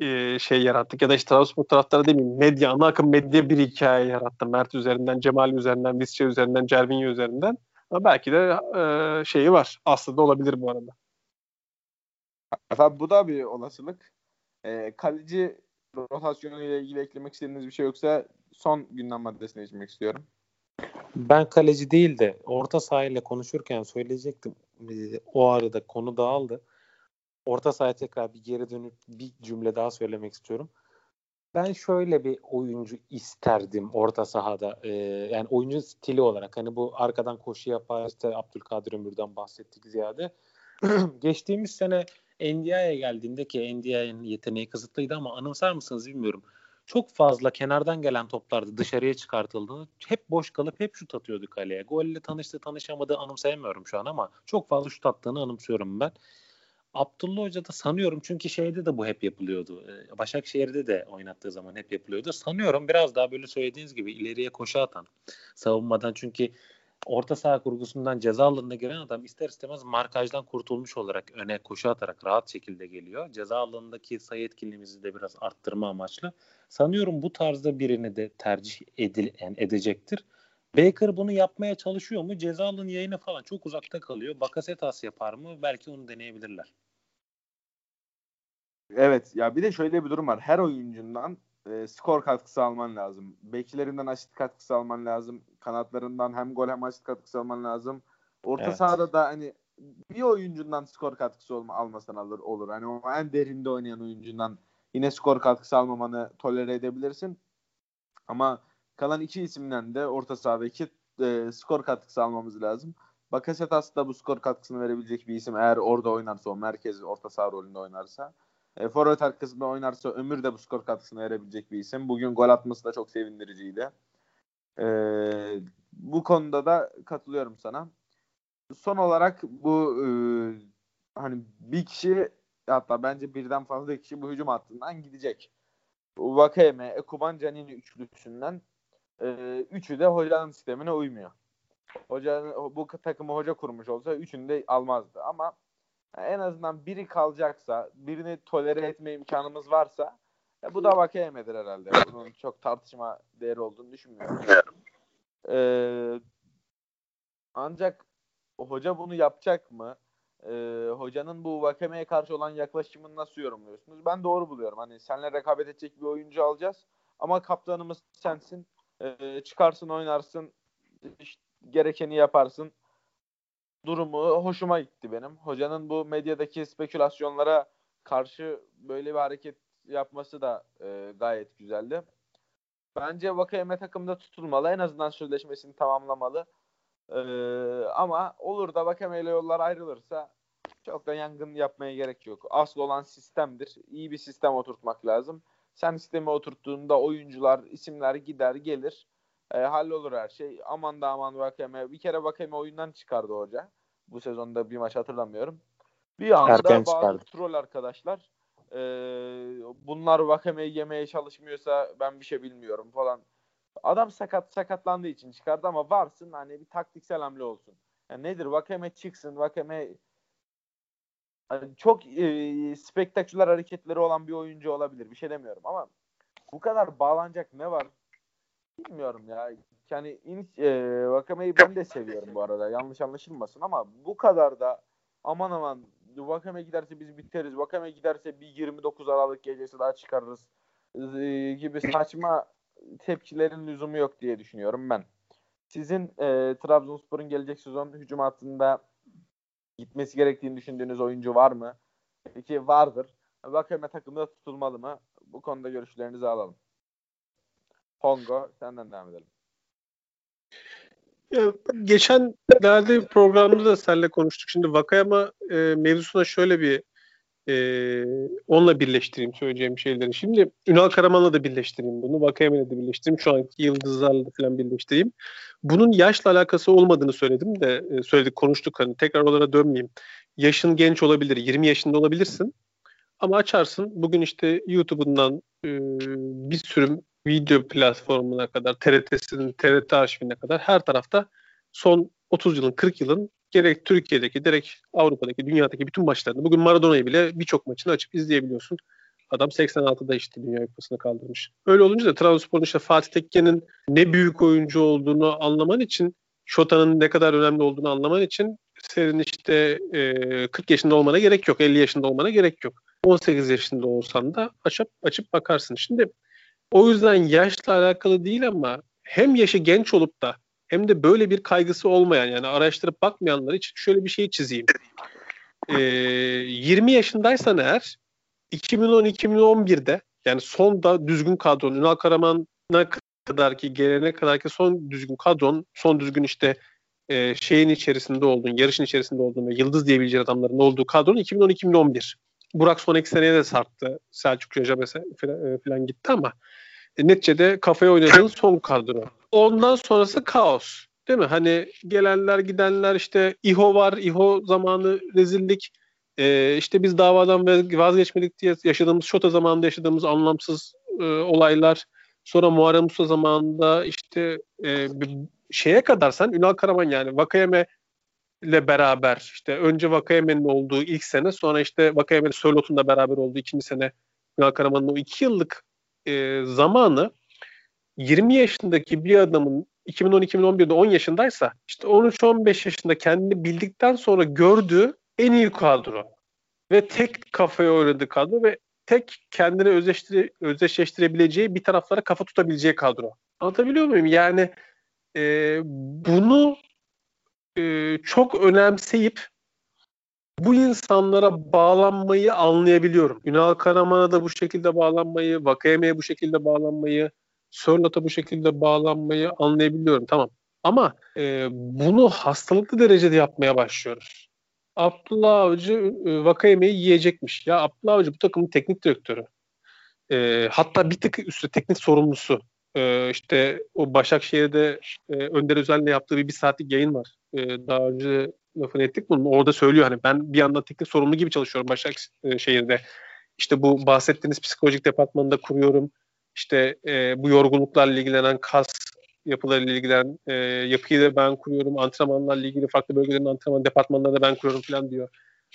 e, şey yarattık ya da işte Trabzonspor taraftarı demeyeyim medya ana akım medya bir hikaye yarattı Mert üzerinden, Cemal üzerinden, Visca üzerinden, Cervinho üzerinden. Ama belki de e, şeyi var. Aslında olabilir bu arada. Efendim bu da bir olasılık. E, kaleci rotasyonu ile ilgili eklemek istediğiniz bir şey yoksa son gündem maddesine geçmek istiyorum. Ben kaleci değil de orta sahayla konuşurken söyleyecektim. Ee, o arada konu dağıldı. Orta sahaya tekrar bir geri dönüp bir cümle daha söylemek istiyorum. Ben şöyle bir oyuncu isterdim orta sahada. Ee, yani oyuncu stili olarak. Hani bu arkadan koşu yapar işte Abdülkadir Ömür'den bahsettik ziyade. Geçtiğimiz sene NDI'ye geldiğinde ki NDI'nin yeteneği kısıtlıydı ama anımsar mısınız bilmiyorum. Çok fazla kenardan gelen toplarda dışarıya çıkartıldığını hep boş kalıp hep şut atıyordu kaleye. Golle tanıştı tanışamadı anımsayamıyorum şu an ama çok fazla şut attığını anımsıyorum ben. Abdullah Hoca da sanıyorum çünkü şeyde de bu hep yapılıyordu. Başakşehir'de de oynattığı zaman hep yapılıyordu. Sanıyorum biraz daha böyle söylediğiniz gibi ileriye koşu atan savunmadan çünkü orta saha kurgusundan ceza alanına giren adam ister istemez markajdan kurtulmuş olarak öne koşu atarak rahat şekilde geliyor. Ceza alanındaki sayı etkinliğimizi de biraz arttırma amaçlı. Sanıyorum bu tarzda birini de tercih edil, yani edecektir. Baker bunu yapmaya çalışıyor mu? Ceza alanı yayını falan çok uzakta kalıyor. Bakasetas yapar mı? Belki onu deneyebilirler. Evet ya bir de şöyle bir durum var. Her oyuncundan e, skor katkısı alman lazım. Beklerinden asist katkısı alman lazım. Kanatlarından hem gol hem asist katkısı alman lazım. Orta evet. sahada da hani bir oyuncundan skor katkısı olma, almasan alır, olur. Hani o en derinde oynayan oyuncundan yine skor katkısı almamanı tolere edebilirsin. Ama kalan iki isimden de orta sahadaki e, skor katkısı almamız lazım. Bakasetas da bu skor katkısını verebilecek bir isim eğer orada oynarsa o merkez orta saha rolünde oynarsa. E, forvet arkasında oynarsa Ömür de bu skor katkısını verebilecek bir isim. Bugün gol atması da çok sevindiriciydi. E, bu konuda da katılıyorum sana. Son olarak bu e, hani bir kişi hatta bence birden fazla kişi bu hücum hattından gidecek. Vakeme, Ekuban, Canini üçlüsünden e, üçü de hocanın sistemine uymuyor. Hoca bu takımı hoca kurmuş olsa üçünü de almazdı ama en azından biri kalacaksa, birini tolere etme imkanımız varsa e, bu da Vakayeme'dir herhalde. Bunun çok tartışma değeri olduğunu düşünmüyorum. Ee, ancak hoca bunu yapacak mı? Ee, hocanın bu Vakame'ye karşı olan yaklaşımını nasıl yorumluyorsunuz? Ben doğru buluyorum. Hani senle rekabet edecek bir oyuncu alacağız ama kaptanımız sensin. Ee, çıkarsın oynarsın işte, gerekeni yaparsın durumu hoşuma gitti benim. Hocanın bu medyadaki spekülasyonlara karşı böyle bir hareket yapması da e, gayet güzeldi. Bence Vakayeme takımda tutulmalı. En azından sözleşmesini tamamlamalı. Ee, ama olur da Vakame ile yollar ayrılırsa çok da yangın yapmaya gerek yok. Asıl olan sistemdir. İyi bir sistem oturtmak lazım. Sen sistemi oturttuğunda oyuncular, isimler gider gelir. E, hallolur her şey. Aman da aman Vakeme. Bir kere Vakeme oyundan çıkardı hoca. Bu sezonda bir maç hatırlamıyorum. Bir anda Erken bazı çıkardı. troll arkadaşlar e, bunlar Vakame'yi yemeye çalışmıyorsa ben bir şey bilmiyorum falan. Adam sakat sakatlandığı için çıkardı ama varsın hani bir taktiksel hamle olsun. Yani nedir Vakame çıksın Vakame hani çok e, spektaküler hareketleri olan bir oyuncu olabilir. Bir şey demiyorum ama bu kadar bağlanacak ne var? Bilmiyorum ya. Yani in, e, Vakame'yi ben de seviyorum bu arada. Yanlış anlaşılmasın ama bu kadar da aman aman Vakame giderse biz biteriz. Vakame giderse bir 29 Aralık gecesi daha çıkarırız e, gibi saçma tepkilerin lüzumu yok diye düşünüyorum ben. Sizin e, Trabzonspor'un gelecek sezon hücum hattında gitmesi gerektiğini düşündüğünüz oyuncu var mı? Peki vardır. Vakame takımda tutulmalı mı? Bu konuda görüşlerinizi alalım. Hongo senden devam edelim. Ya, geçenlerde bir programda da seninle konuştuk. Şimdi Vakayama e, mevzusuna şöyle bir e, onunla birleştireyim söyleyeceğim şeyleri. Şimdi Ünal Karaman'la da birleştireyim bunu. Vakayama'yla da birleştireyim. Şu anki yıldızlarla da falan birleştireyim. Bunun yaşla alakası olmadığını söyledim de e, söyledik konuştuk hani tekrar oralara dönmeyeyim. Yaşın genç olabilir. 20 yaşında olabilirsin. Ama açarsın bugün işte YouTube'undan e, bir sürü video platformuna kadar, TRT'sinin, TRT arşivine kadar her tarafta son 30 yılın, 40 yılın gerek Türkiye'deki, gerek Avrupa'daki, dünyadaki bütün maçlarını, bugün Maradona'yı bile birçok maçını açıp izleyebiliyorsun. Adam 86'da işte Dünya Kupası'nı kaldırmış. Öyle olunca da Trabzonspor'un işte Fatih Tekke'nin ne büyük oyuncu olduğunu anlaman için, Şota'nın ne kadar önemli olduğunu anlaman için senin işte e, 40 yaşında olmana gerek yok, 50 yaşında olmana gerek yok. 18 yaşında olsan da açıp açıp bakarsın. Şimdi o yüzden yaşla alakalı değil ama hem yaşı genç olup da hem de böyle bir kaygısı olmayan yani araştırıp bakmayanlar için şöyle bir şey çizeyim. Ee, 20 yaşındaysan eğer 2010-2011'de yani son da düzgün kadron Ünal Karaman'a kadar ki gelene kadar ki son düzgün kadron son düzgün işte e, şeyin içerisinde olduğun, yarışın içerisinde olduğun ve yıldız diyebileceğin adamların olduğu kadron 2010-2011. Burak son iki seneye de sarktı. Selçuk Hoca mesela falan gitti ama e, neticede kafaya oynadığın son kadro. Ondan sonrası kaos. Değil mi? Hani gelenler gidenler işte İHO var. İHO zamanı rezillik. Ee, işte biz davadan vazgeçmedik diye yaşadığımız Şota zamanında yaşadığımız anlamsız e, olaylar. Sonra Muharrem Usta zamanında işte e, şeye kadar sen Ünal Karaman yani Vakayeme ile beraber işte önce Vakayeme'nin olduğu ilk sene sonra işte Vakayeme'nin Sörlot'un da beraber olduğu ikinci sene Ünal Karaman'ın o iki yıllık e, zamanı 20 yaşındaki bir adamın 2010-2011'de 10 yaşındaysa işte 13-15 yaşında kendini bildikten sonra gördüğü en iyi kadro ve tek kafaya oynadığı kadro ve tek kendini özdeştire, özdeşleştirebileceği bir taraflara kafa tutabileceği kadro. Anlatabiliyor muyum? Yani e, bunu e, çok önemseyip bu insanlara bağlanmayı anlayabiliyorum. Ünal Karaman'a da bu şekilde bağlanmayı, Vakayeme'ye bu şekilde bağlanmayı, Sörlot'a bu şekilde bağlanmayı anlayabiliyorum. Tamam. Ama e, bunu hastalıklı derecede yapmaya başlıyoruz. Abdullah Avcı e, Vakayeme'yi yiyecekmiş. Ya Abdullah Avcı bu takımın teknik direktörü. E, hatta bir tık üstü teknik sorumlusu. E, işte o Başakşehir'de e, Önder Özel'le yaptığı bir, bir saatlik yayın var. E, daha önce lafını ettik bunun. Orada söylüyor hani ben bir yandan teknik sorumlu gibi çalışıyorum Başakşehir'de. İşte bu bahsettiğiniz psikolojik departmanında kuruyorum. İşte e, bu yorgunluklarla ilgilenen kas yapılarıyla ilgilenen e, yapıyı da ben kuruyorum. Antrenmanlarla ilgili farklı bölgelerin antrenman departmanları da ben kuruyorum falan diyor.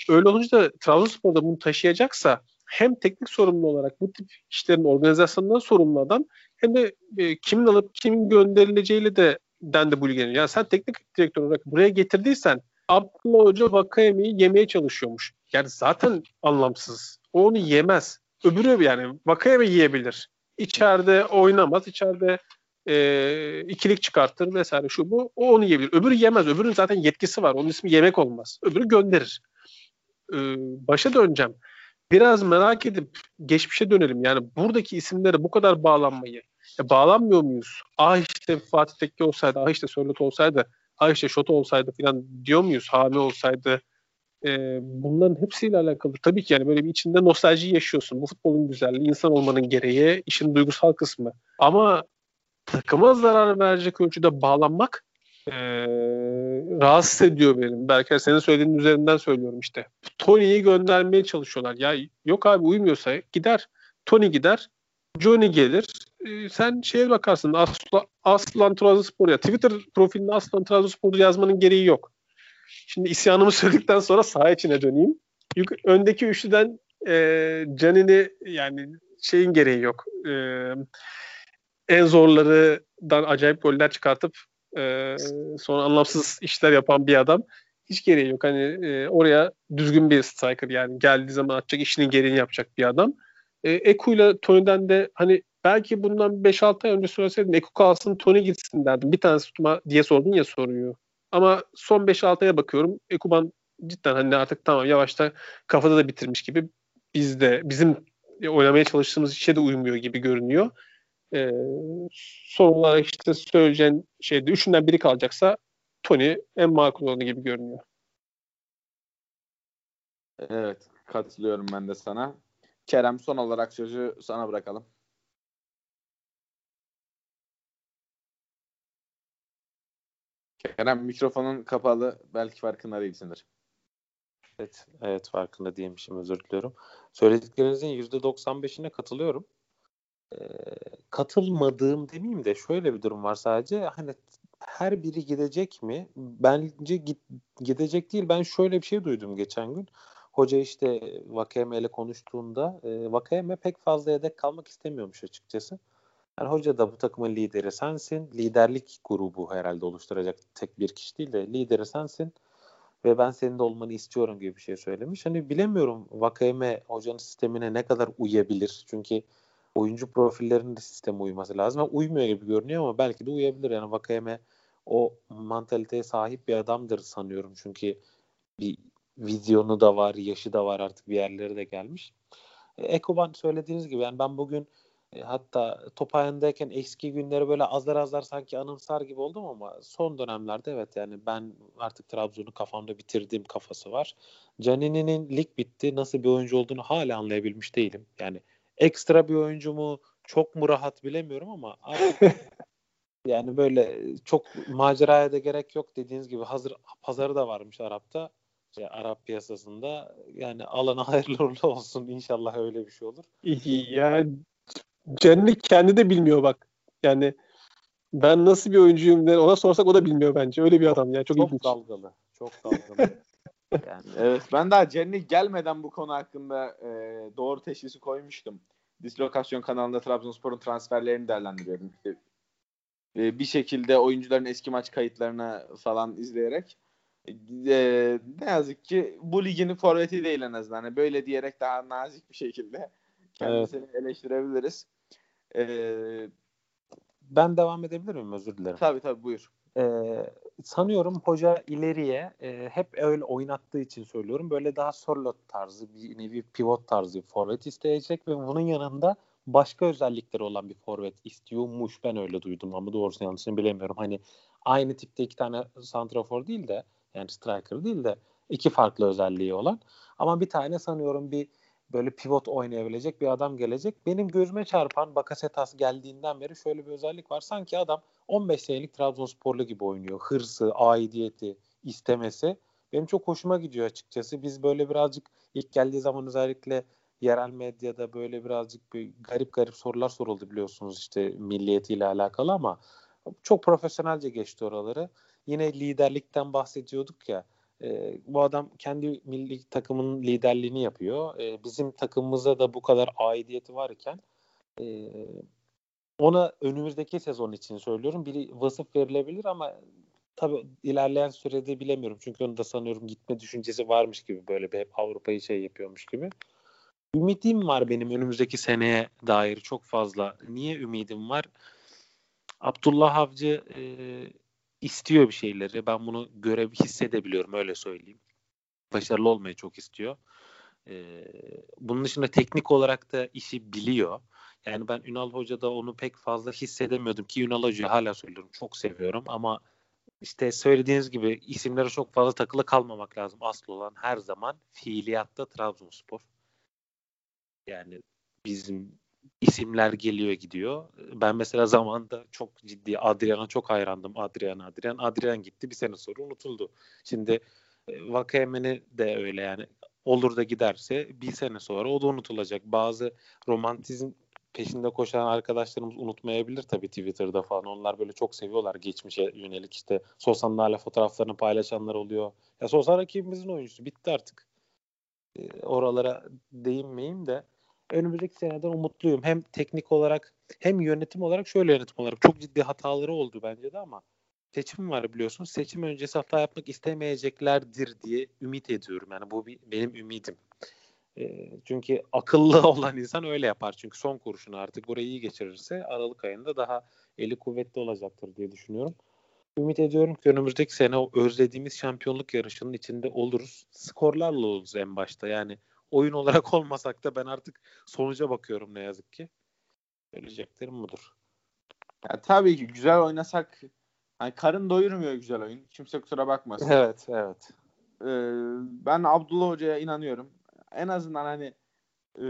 Öyle olunca da Trabzonspor'da bunu taşıyacaksa hem teknik sorumlu olarak bu tip işlerin organizasyonundan sorumlu adam hem de e, kimin alıp kimin gönderileceğiyle de den de bu ilgileniyor. Yani sen teknik direktör olarak buraya getirdiysen Abdullah Hoca Vakayeme'yi yemeye çalışıyormuş. Yani zaten anlamsız. O onu yemez. Öbürü yani Vakayeme yiyebilir. İçeride oynamaz. İçeride e, ikilik çıkartır vesaire şu bu. O onu yiyebilir. Öbürü yemez. Öbürünün zaten yetkisi var. Onun ismi yemek olmaz. Öbürü gönderir. E, başa döneceğim. Biraz merak edip geçmişe dönelim. Yani buradaki isimlere bu kadar bağlanmayı e, bağlanmıyor muyuz? Ah işte Fatih Tekke olsaydı, ah işte Sörlot olsaydı ha işte şoto olsaydı falan diyor muyuz? Hami olsaydı e, bunların hepsiyle alakalı. Tabii ki yani böyle bir içinde nostalji yaşıyorsun. Bu futbolun güzelliği, insan olmanın gereği, işin duygusal kısmı. Ama takıma zarar verecek ölçüde bağlanmak rahatsız ediyor benim. Belki senin söylediğin üzerinden söylüyorum işte. Tony'yi göndermeye çalışıyorlar. Ya yok abi uymuyorsa gider. Tony gider. Johnny gelir. Ee, sen şeye bakarsın. Asla, Aslan Trabzonspor ya. Twitter profilinde Aslan Trabzonspor yazmanın gereği yok. Şimdi isyanımı söyledikten sonra saha içine döneyim. Yuk- öndeki üçlüden e, Canini yani şeyin gereği yok. E, en zorlarından acayip goller çıkartıp e, sonra anlamsız işler yapan bir adam. Hiç gereği yok. Hani e, oraya düzgün bir striker yani geldiği zaman atacak işinin gereğini yapacak bir adam. E, Eku ile Tony'den de hani belki bundan 5-6 ay önce söyleseydin Eku kalsın Tony gitsin derdim. Bir tanesi tutma diye sordun ya soruyu. Ama son 5-6 aya bakıyorum. Ekuban cidden hani artık tamam yavaşta kafada da bitirmiş gibi biz de bizim oynamaya çalıştığımız işe de uymuyor gibi görünüyor. Ee, son olarak işte söyleyeceğin şeyde üçünden biri kalacaksa Tony en makul olanı gibi görünüyor. Evet katılıyorum ben de sana. Kerem son olarak sözü sana bırakalım. Kerem mikrofonun kapalı. Belki farkında değilsindir. Evet, evet farkında değilmişim özür diliyorum. Söylediklerinizin %95'ine katılıyorum. Ee, katılmadığım demeyeyim de şöyle bir durum var sadece. Hani her biri gidecek mi? Bence git, gidecek değil. Ben şöyle bir şey duydum geçen gün. Hoca işte Vakeme ile konuştuğunda e, Vakeme pek fazla yedek kalmak istemiyormuş açıkçası. Yani hoca da bu takımın lideri sensin. Liderlik grubu herhalde oluşturacak tek bir kişi değil de lideri sensin. Ve ben senin de olmanı istiyorum gibi bir şey söylemiş. Hani bilemiyorum Vakeme hocanın sistemine ne kadar uyabilir. Çünkü oyuncu profillerinin de sisteme uyması lazım. Yani uymuyor gibi görünüyor ama belki de uyabilir. Yani Vakeme o mantaliteye sahip bir adamdır sanıyorum. Çünkü bir vizyonu da var, yaşı da var artık bir yerlere de gelmiş. E, Ekoban söylediğiniz gibi yani ben bugün hatta top ayağındayken eski günleri böyle azar azar sanki anımsar gibi oldum ama son dönemlerde evet yani ben artık Trabzon'u kafamda bitirdiğim kafası var. Canini'nin lig bitti. Nasıl bir oyuncu olduğunu hala anlayabilmiş değilim. Yani ekstra bir oyuncu mu çok mu rahat bilemiyorum ama yani böyle çok maceraya da gerek yok dediğiniz gibi hazır pazarı da varmış Arap'ta. İşte Arap piyasasında yani alana hayırlı olsun inşallah öyle bir şey olur. Ya Cenni kendi de bilmiyor bak. Yani ben nasıl bir oyuncuyum ona sorsak o da bilmiyor bence. Öyle bir adam ya. Çok, çok ilginç. dalgalı. Çok dalgalı. yani, evet ben daha Cenni gelmeden bu konu hakkında e, doğru teşhisi koymuştum. Dislokasyon kanalında Trabzonspor'un transferlerini değerlendiriyordum. İşte, e, bir şekilde oyuncuların eski maç kayıtlarını falan izleyerek e, ne yazık ki bu ligin forveti değil en azından. Yani böyle diyerek daha nazik bir şekilde kendisini evet. eleştirebiliriz. Ee, ben devam edebilir miyim? Özür dilerim. Tabii tabii buyur. Ee, sanıyorum hoca ileriye e, hep öyle oynattığı için söylüyorum. Böyle daha sorlot tarzı bir nevi pivot tarzı bir forvet isteyecek ve bunun yanında başka özellikleri olan bir forvet istiyormuş. Ben öyle duydum ama doğrusunu yanlışını bilemiyorum. Hani aynı tipte iki tane santrafor değil de yani striker değil de iki farklı özelliği olan ama bir tane sanıyorum bir böyle pivot oynayabilecek bir adam gelecek. Benim gözüme çarpan Bakasetas geldiğinden beri şöyle bir özellik var. Sanki adam 15 senelik Trabzonsporlu gibi oynuyor. Hırsı, aidiyeti, istemesi. Benim çok hoşuma gidiyor açıkçası. Biz böyle birazcık ilk geldiği zaman özellikle yerel medyada böyle birazcık bir garip garip sorular soruldu biliyorsunuz işte milliyetiyle alakalı ama çok profesyonelce geçti oraları. Yine liderlikten bahsediyorduk ya e, bu adam kendi milli takımının liderliğini yapıyor. E, bizim takımımıza da bu kadar aidiyeti varken e, ona önümüzdeki sezon için söylüyorum bir vasıf verilebilir ama tabii ilerleyen sürede bilemiyorum. Çünkü onu da sanıyorum gitme düşüncesi varmış gibi böyle bir hep Avrupa'yı şey yapıyormuş gibi. Ümidim var benim önümüzdeki seneye dair çok fazla. Niye ümidim var? Abdullah Avcı e, istiyor bir şeyleri. Ben bunu görev hissedebiliyorum öyle söyleyeyim. Başarılı olmayı çok istiyor. Ee, bunun dışında teknik olarak da işi biliyor. Yani ben Ünal Hoca'da onu pek fazla hissedemiyordum ki Ünal Hoca'yı hala söylüyorum. Çok seviyorum ama işte söylediğiniz gibi isimlere çok fazla takılı kalmamak lazım. Asıl olan her zaman fiiliyatta Trabzonspor. Yani bizim isimler geliyor gidiyor. Ben mesela zamanda çok ciddi Adrian'a çok hayrandım. Adrian Adrian. Adrian gitti bir sene sonra unutuldu. Şimdi e, Vakayemen'i de öyle yani olur da giderse bir sene sonra o da unutulacak. Bazı romantizm peşinde koşan arkadaşlarımız unutmayabilir tabii Twitter'da falan. Onlar böyle çok seviyorlar geçmişe yönelik işte Sosan'larla fotoğraflarını paylaşanlar oluyor. Ya Sosan rakibimizin oyuncusu bitti artık. E, oralara değinmeyeyim de önümüzdeki seneden umutluyum. Hem teknik olarak hem yönetim olarak şöyle yönetim olarak çok ciddi hataları oldu bence de ama seçim var biliyorsun. Seçim öncesi hata yapmak istemeyeceklerdir diye ümit ediyorum. Yani bu bir, benim ümidim. E, çünkü akıllı olan insan öyle yapar. Çünkü son kurşunu artık burayı iyi geçirirse Aralık ayında daha eli kuvvetli olacaktır diye düşünüyorum. Ümit ediyorum ki önümüzdeki sene o özlediğimiz şampiyonluk yarışının içinde oluruz. Skorlarla oluruz en başta. Yani oyun olarak olmasak da ben artık sonuca bakıyorum ne yazık ki. Söyleyeceklerim budur. Ya tabii ki güzel oynasak hani karın doyurmuyor güzel oyun. Kimse kusura bakmasın. Evet, evet. Ee, ben Abdullah Hoca'ya inanıyorum. En azından hani e,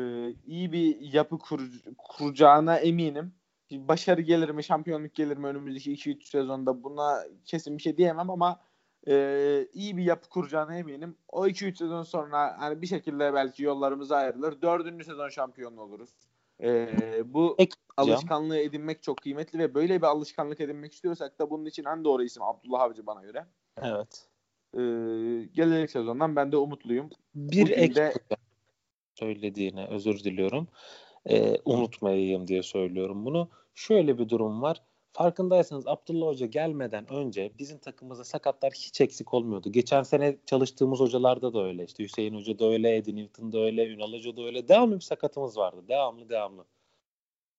iyi bir yapı kur, kuracağına eminim. Başarı gelir mi, şampiyonluk gelir mi önümüzdeki 2-3 sezonda buna kesin bir şey diyemem ama e, iyi bir yapı kuracağına eminim. O 2-3 sezon sonra hani bir şekilde belki yollarımız ayrılır. Dördüncü sezon şampiyon oluruz. E, bu Ekleyeceğim. alışkanlığı edinmek çok kıymetli ve böyle bir alışkanlık edinmek istiyorsak da bunun için en doğru isim Abdullah Avcı bana göre. Evet. E, gelecek sezondan ben de umutluyum. Bir ek de... söylediğine özür diliyorum. E, unutmayayım diye söylüyorum bunu. Şöyle bir durum var. Farkındaysanız Abdullah Hoca gelmeden önce bizim takımımızda sakatlar hiç eksik olmuyordu. Geçen sene çalıştığımız hocalarda da öyle. İşte Hüseyin Hoca da öyle, Edin Newton da öyle, Ünal Hoca da öyle. Devamlı bir sakatımız vardı. Devamlı devamlı.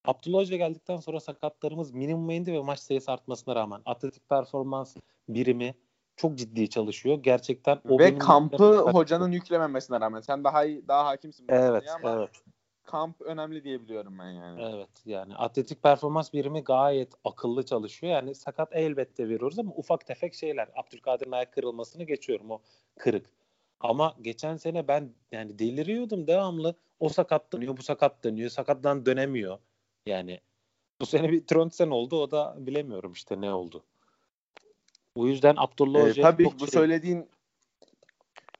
Abdullah Hoca geldikten sonra sakatlarımız minimuma indi ve maç sayısı artmasına rağmen atletik performans birimi çok ciddi çalışıyor. Gerçekten o ve kampı hocanın yüklememesine rağmen sen daha iyi, daha hakimsin. Evet, evet kamp önemli diye biliyorum ben yani. Evet yani atletik performans birimi gayet akıllı çalışıyor. Yani sakat elbette veriyoruz ama ufak tefek şeyler. Abdülkadir'in ayak kırılmasını geçiyorum o kırık. Ama geçen sene ben yani deliriyordum devamlı. O sakat dönüyor, bu sakat dönüyor. Sakattan dönemiyor. Yani bu sene bir Trondsen oldu. O da bilemiyorum işte ne oldu. O yüzden Abdullah Hoca ee, tabii bu şey... söylediğin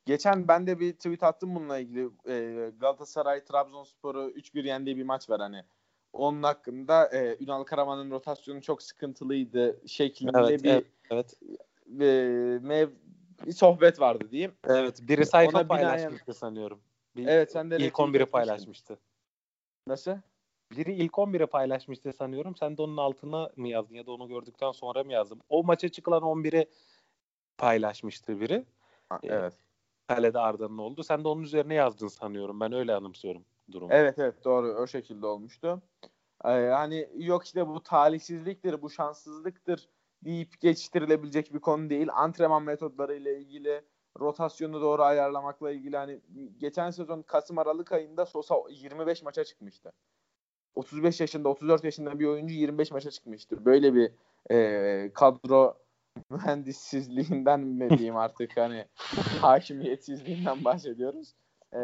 Geçen ben de bir tweet attım bununla ilgili. E, Galatasaray Trabzonspor'u 3-1 yendiği bir maç var hani. Onun hakkında e, Ünal Karaman'ın rotasyonu çok sıkıntılıydı şeklinde evet, bir evet. E, mev, bir sohbet vardı diyeyim. Evet, biri sayfa Ona paylaşmıştı binaen... sanıyorum. Bir, evet, sen de ilk 11'i paylaşmıştı. Nasıl? Biri ilk 11'i paylaşmıştı sanıyorum. Sen de onun altına mı yazdın ya da onu gördükten sonra mı yazdın? O maça çıkılan 11'i paylaşmıştı biri. Ha, evet kalede Arda'nın oldu. Sen de onun üzerine yazdın sanıyorum. Ben öyle anımsıyorum durumu. Evet evet doğru o şekilde olmuştu. Ee, hani yok işte bu talihsizliktir, bu şanssızlıktır deyip geçiştirilebilecek bir konu değil. Antrenman metodları ile ilgili, rotasyonu doğru ayarlamakla ilgili hani geçen sezon Kasım Aralık ayında Sosa 25 maça çıkmıştı. 35 yaşında, 34 yaşında bir oyuncu 25 maça çıkmıştı. Böyle bir e, kadro mühendissizliğinden mi diyeyim artık hani hakimiyetsizliğinden bahsediyoruz. Ee,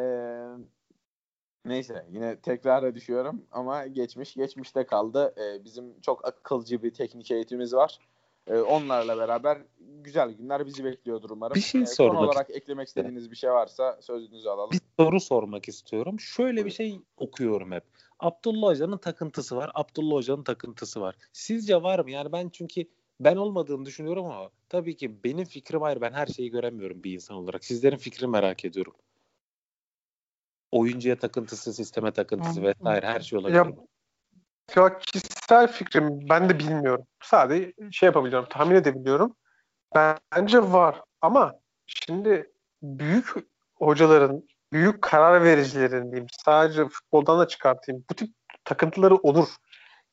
neyse yine tekrara düşüyorum ama geçmiş geçmişte kaldı. Ee, bizim çok akılcı bir teknik eğitimimiz var. Ee, onlarla beraber güzel günler bizi bekliyordur umarım. Bir şey ee, sormak son olarak eklemek istediğiniz bir şey varsa sözünüzü alalım. Bir soru sormak istiyorum. Şöyle bir şey okuyorum hep. Abdullah Hoca'nın takıntısı var. Abdullah Hoca'nın takıntısı var. Sizce var mı? Yani ben çünkü ben olmadığını düşünüyorum ama tabii ki benim fikrim ayrı. Ben her şeyi göremiyorum bir insan olarak. Sizlerin fikrini merak ediyorum. Oyuncuya takıntısı, sisteme takıntısı vesaire her şey olabilir. Ya, ya kişisel fikrim ben de bilmiyorum. Sadece şey yapabiliyorum, tahmin edebiliyorum. Bence var ama şimdi büyük hocaların, büyük karar vericilerin diyeyim sadece futboldan da çıkartayım. Bu tip takıntıları olur.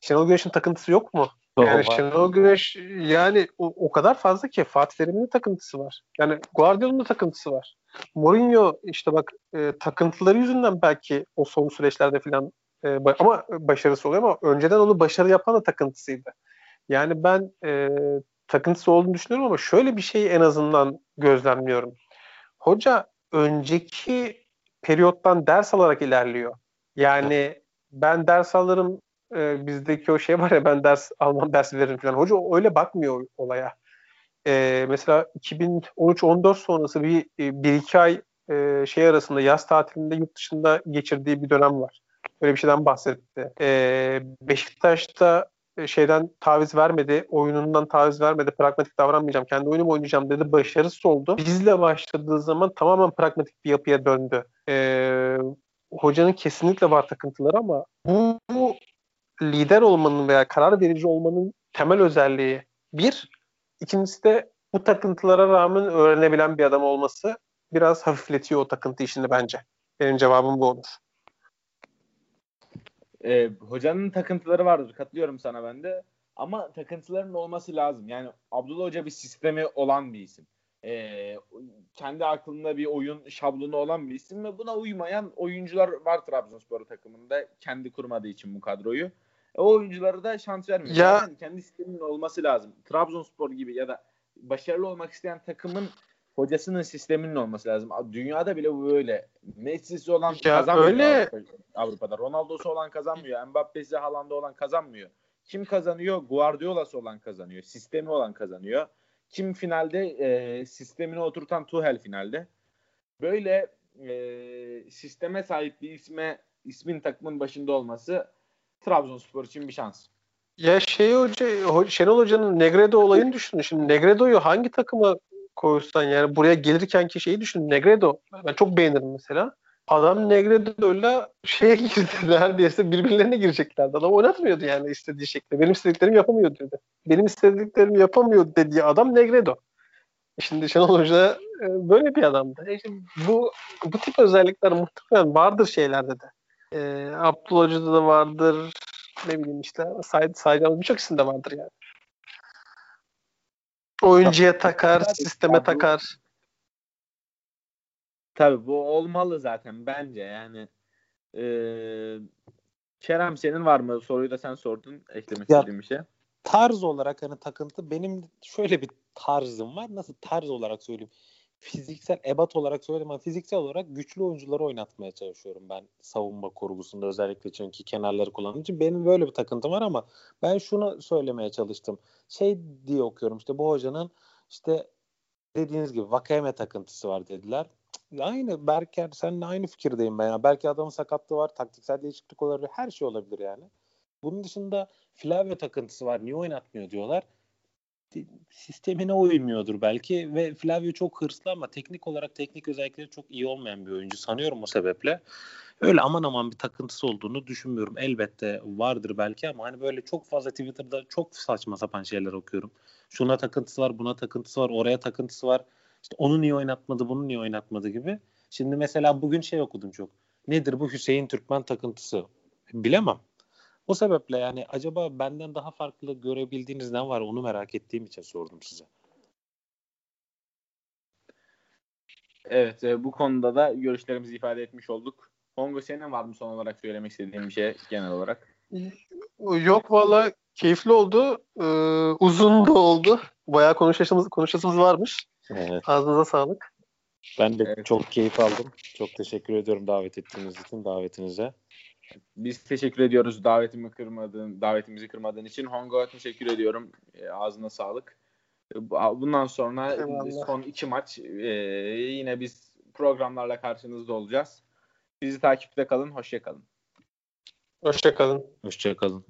Şenol Güneş'in takıntısı yok mu? Yani Şenol Güneş yani o, o kadar fazla ki Fatih Terim'in takıntısı var. Yani Guardiola'nın da takıntısı var. Mourinho işte bak e, takıntıları yüzünden belki o son süreçlerde falan e, ama başarısı oluyor ama önceden onu başarı yapan da takıntısıydı. Yani ben e, takıntısı olduğunu düşünüyorum ama şöyle bir şeyi en azından gözlemliyorum. Hoca önceki periyottan ders alarak ilerliyor. Yani ben ders alırım e, bizdeki o şey var ya ben ders almam ders veririm falan. Hoca öyle bakmıyor olaya. E, mesela 2013-14 sonrası bir, e, bir iki ay e, şey arasında yaz tatilinde yurt dışında geçirdiği bir dönem var. Öyle bir şeyden bahsetti. E, Beşiktaş'ta e, şeyden taviz vermedi, oyunundan taviz vermedi, pragmatik davranmayacağım, kendi oyunumu oynayacağım dedi, başarısız oldu. Bizle başladığı zaman tamamen pragmatik bir yapıya döndü. Ee, hocanın kesinlikle var takıntıları ama bu, bu lider olmanın veya karar verici olmanın temel özelliği bir, ikincisi de bu takıntılara rağmen öğrenebilen bir adam olması biraz hafifletiyor o takıntı işini bence. Benim cevabım bu olur. E, hocanın takıntıları vardır. Katılıyorum sana ben de. Ama takıntıların olması lazım. Yani Abdullah Hoca bir sistemi olan bir isim. E, kendi aklında bir oyun şablonu olan bir isim ve buna uymayan oyuncular var Trabzonspor takımında kendi kurmadığı için bu kadroyu. O oyunculara da şans vermiyor. Ya. Yani kendi sisteminin olması lazım. Trabzonspor gibi ya da başarılı olmak isteyen takımın hocasının sisteminin olması lazım. Dünyada bile bu böyle. Messi'si olan ya kazanmıyor öyle. Avrupa'da. Ronaldo'su olan kazanmıyor. Mbappe'si Haaland'ı olan kazanmıyor. Kim kazanıyor? Guardiola'sı olan kazanıyor. Sistemi olan kazanıyor. Kim finalde? E, sistemini oturtan Tuchel finalde. Böyle e, sisteme sahip bir isme ismin takımın başında olması Trabzonspor için bir şans. Ya şey hoca, Şenol Hoca'nın Negredo olayını düşünün. Şimdi Negredo'yu hangi takıma koysan yani buraya gelirken ki şeyi düşün. Negredo. Ben çok beğenirim mesela. Adam Negredo'yla şeye girdi neredeyse birbirlerine gireceklerdi. Adam oynatmıyordu yani istediği şekilde. Benim istediklerimi yapamıyor dedi. Benim istediklerimi yapamıyor dediği adam Negredo. Şimdi Şenol Hoca e, böyle bir adamdı. E işte bu bu tip özellikler muhtemelen vardır şeylerde de. E, Abdullah Hoca'da da vardır. Ne bileyim işte say, sayacağımız birçok isimde vardır yani. Oyuncuya takar, sisteme takar. Tabii bu olmalı zaten bence yani. Ee, Kerem senin var mı? Soruyu da sen sordun. Eklemek ya, istediğin bir şey. Tarz olarak hani takıntı benim şöyle bir tarzım var. Nasıl tarz olarak söyleyeyim? Fiziksel ebat olarak söylemem fiziksel olarak güçlü oyuncuları oynatmaya çalışıyorum ben savunma kurgusunda özellikle çünkü kenarları kullandığım için benim böyle bir takıntım var ama ben şunu söylemeye çalıştım. Şey diye okuyorum işte bu hocanın işte dediğiniz gibi Vakayeme takıntısı var dediler. Aynı Berker seninle aynı fikirdeyim ben. Yani belki adamın sakatlığı var, taktiksel değişiklik olabilir, her şey olabilir yani. Bunun dışında Flavio takıntısı var. Niye oynatmıyor diyorlar sistemine uymuyordur belki ve Flavio çok hırslı ama teknik olarak teknik özellikleri çok iyi olmayan bir oyuncu sanıyorum o sebeple. Öyle aman aman bir takıntısı olduğunu düşünmüyorum. Elbette vardır belki ama hani böyle çok fazla Twitter'da çok saçma sapan şeyler okuyorum. Şuna takıntısı var, buna takıntısı var, oraya takıntısı var. İşte onu niye oynatmadı, bunu niye oynatmadı gibi. Şimdi mesela bugün şey okudum çok. Nedir bu Hüseyin Türkmen takıntısı? Bilemem. O sebeple yani acaba benden daha farklı görebildiğiniz ne var onu merak ettiğim için sordum size. Evet e, bu konuda da görüşlerimizi ifade etmiş olduk. Hongo senin var mı son olarak söylemek istediğin bir şey genel olarak? Yok valla keyifli oldu. Ee, uzun da oldu. Bayağı konuşasımız, konuşasımız varmış. Evet. Ağzınıza sağlık. Ben de evet. çok keyif aldım. Çok teşekkür ediyorum davet ettiğiniz için, davetinize. Biz teşekkür ediyoruz davetimi kırmadığın, davetimizi kırmadığın için. Hongo teşekkür ediyorum. E, ağzına sağlık. E, bundan sonra Eyvallah. son iki maç e, yine biz programlarla karşınızda olacağız. Bizi takipte kalın. Hoşçakalın. Hoşçakalın. Hoşçakalın.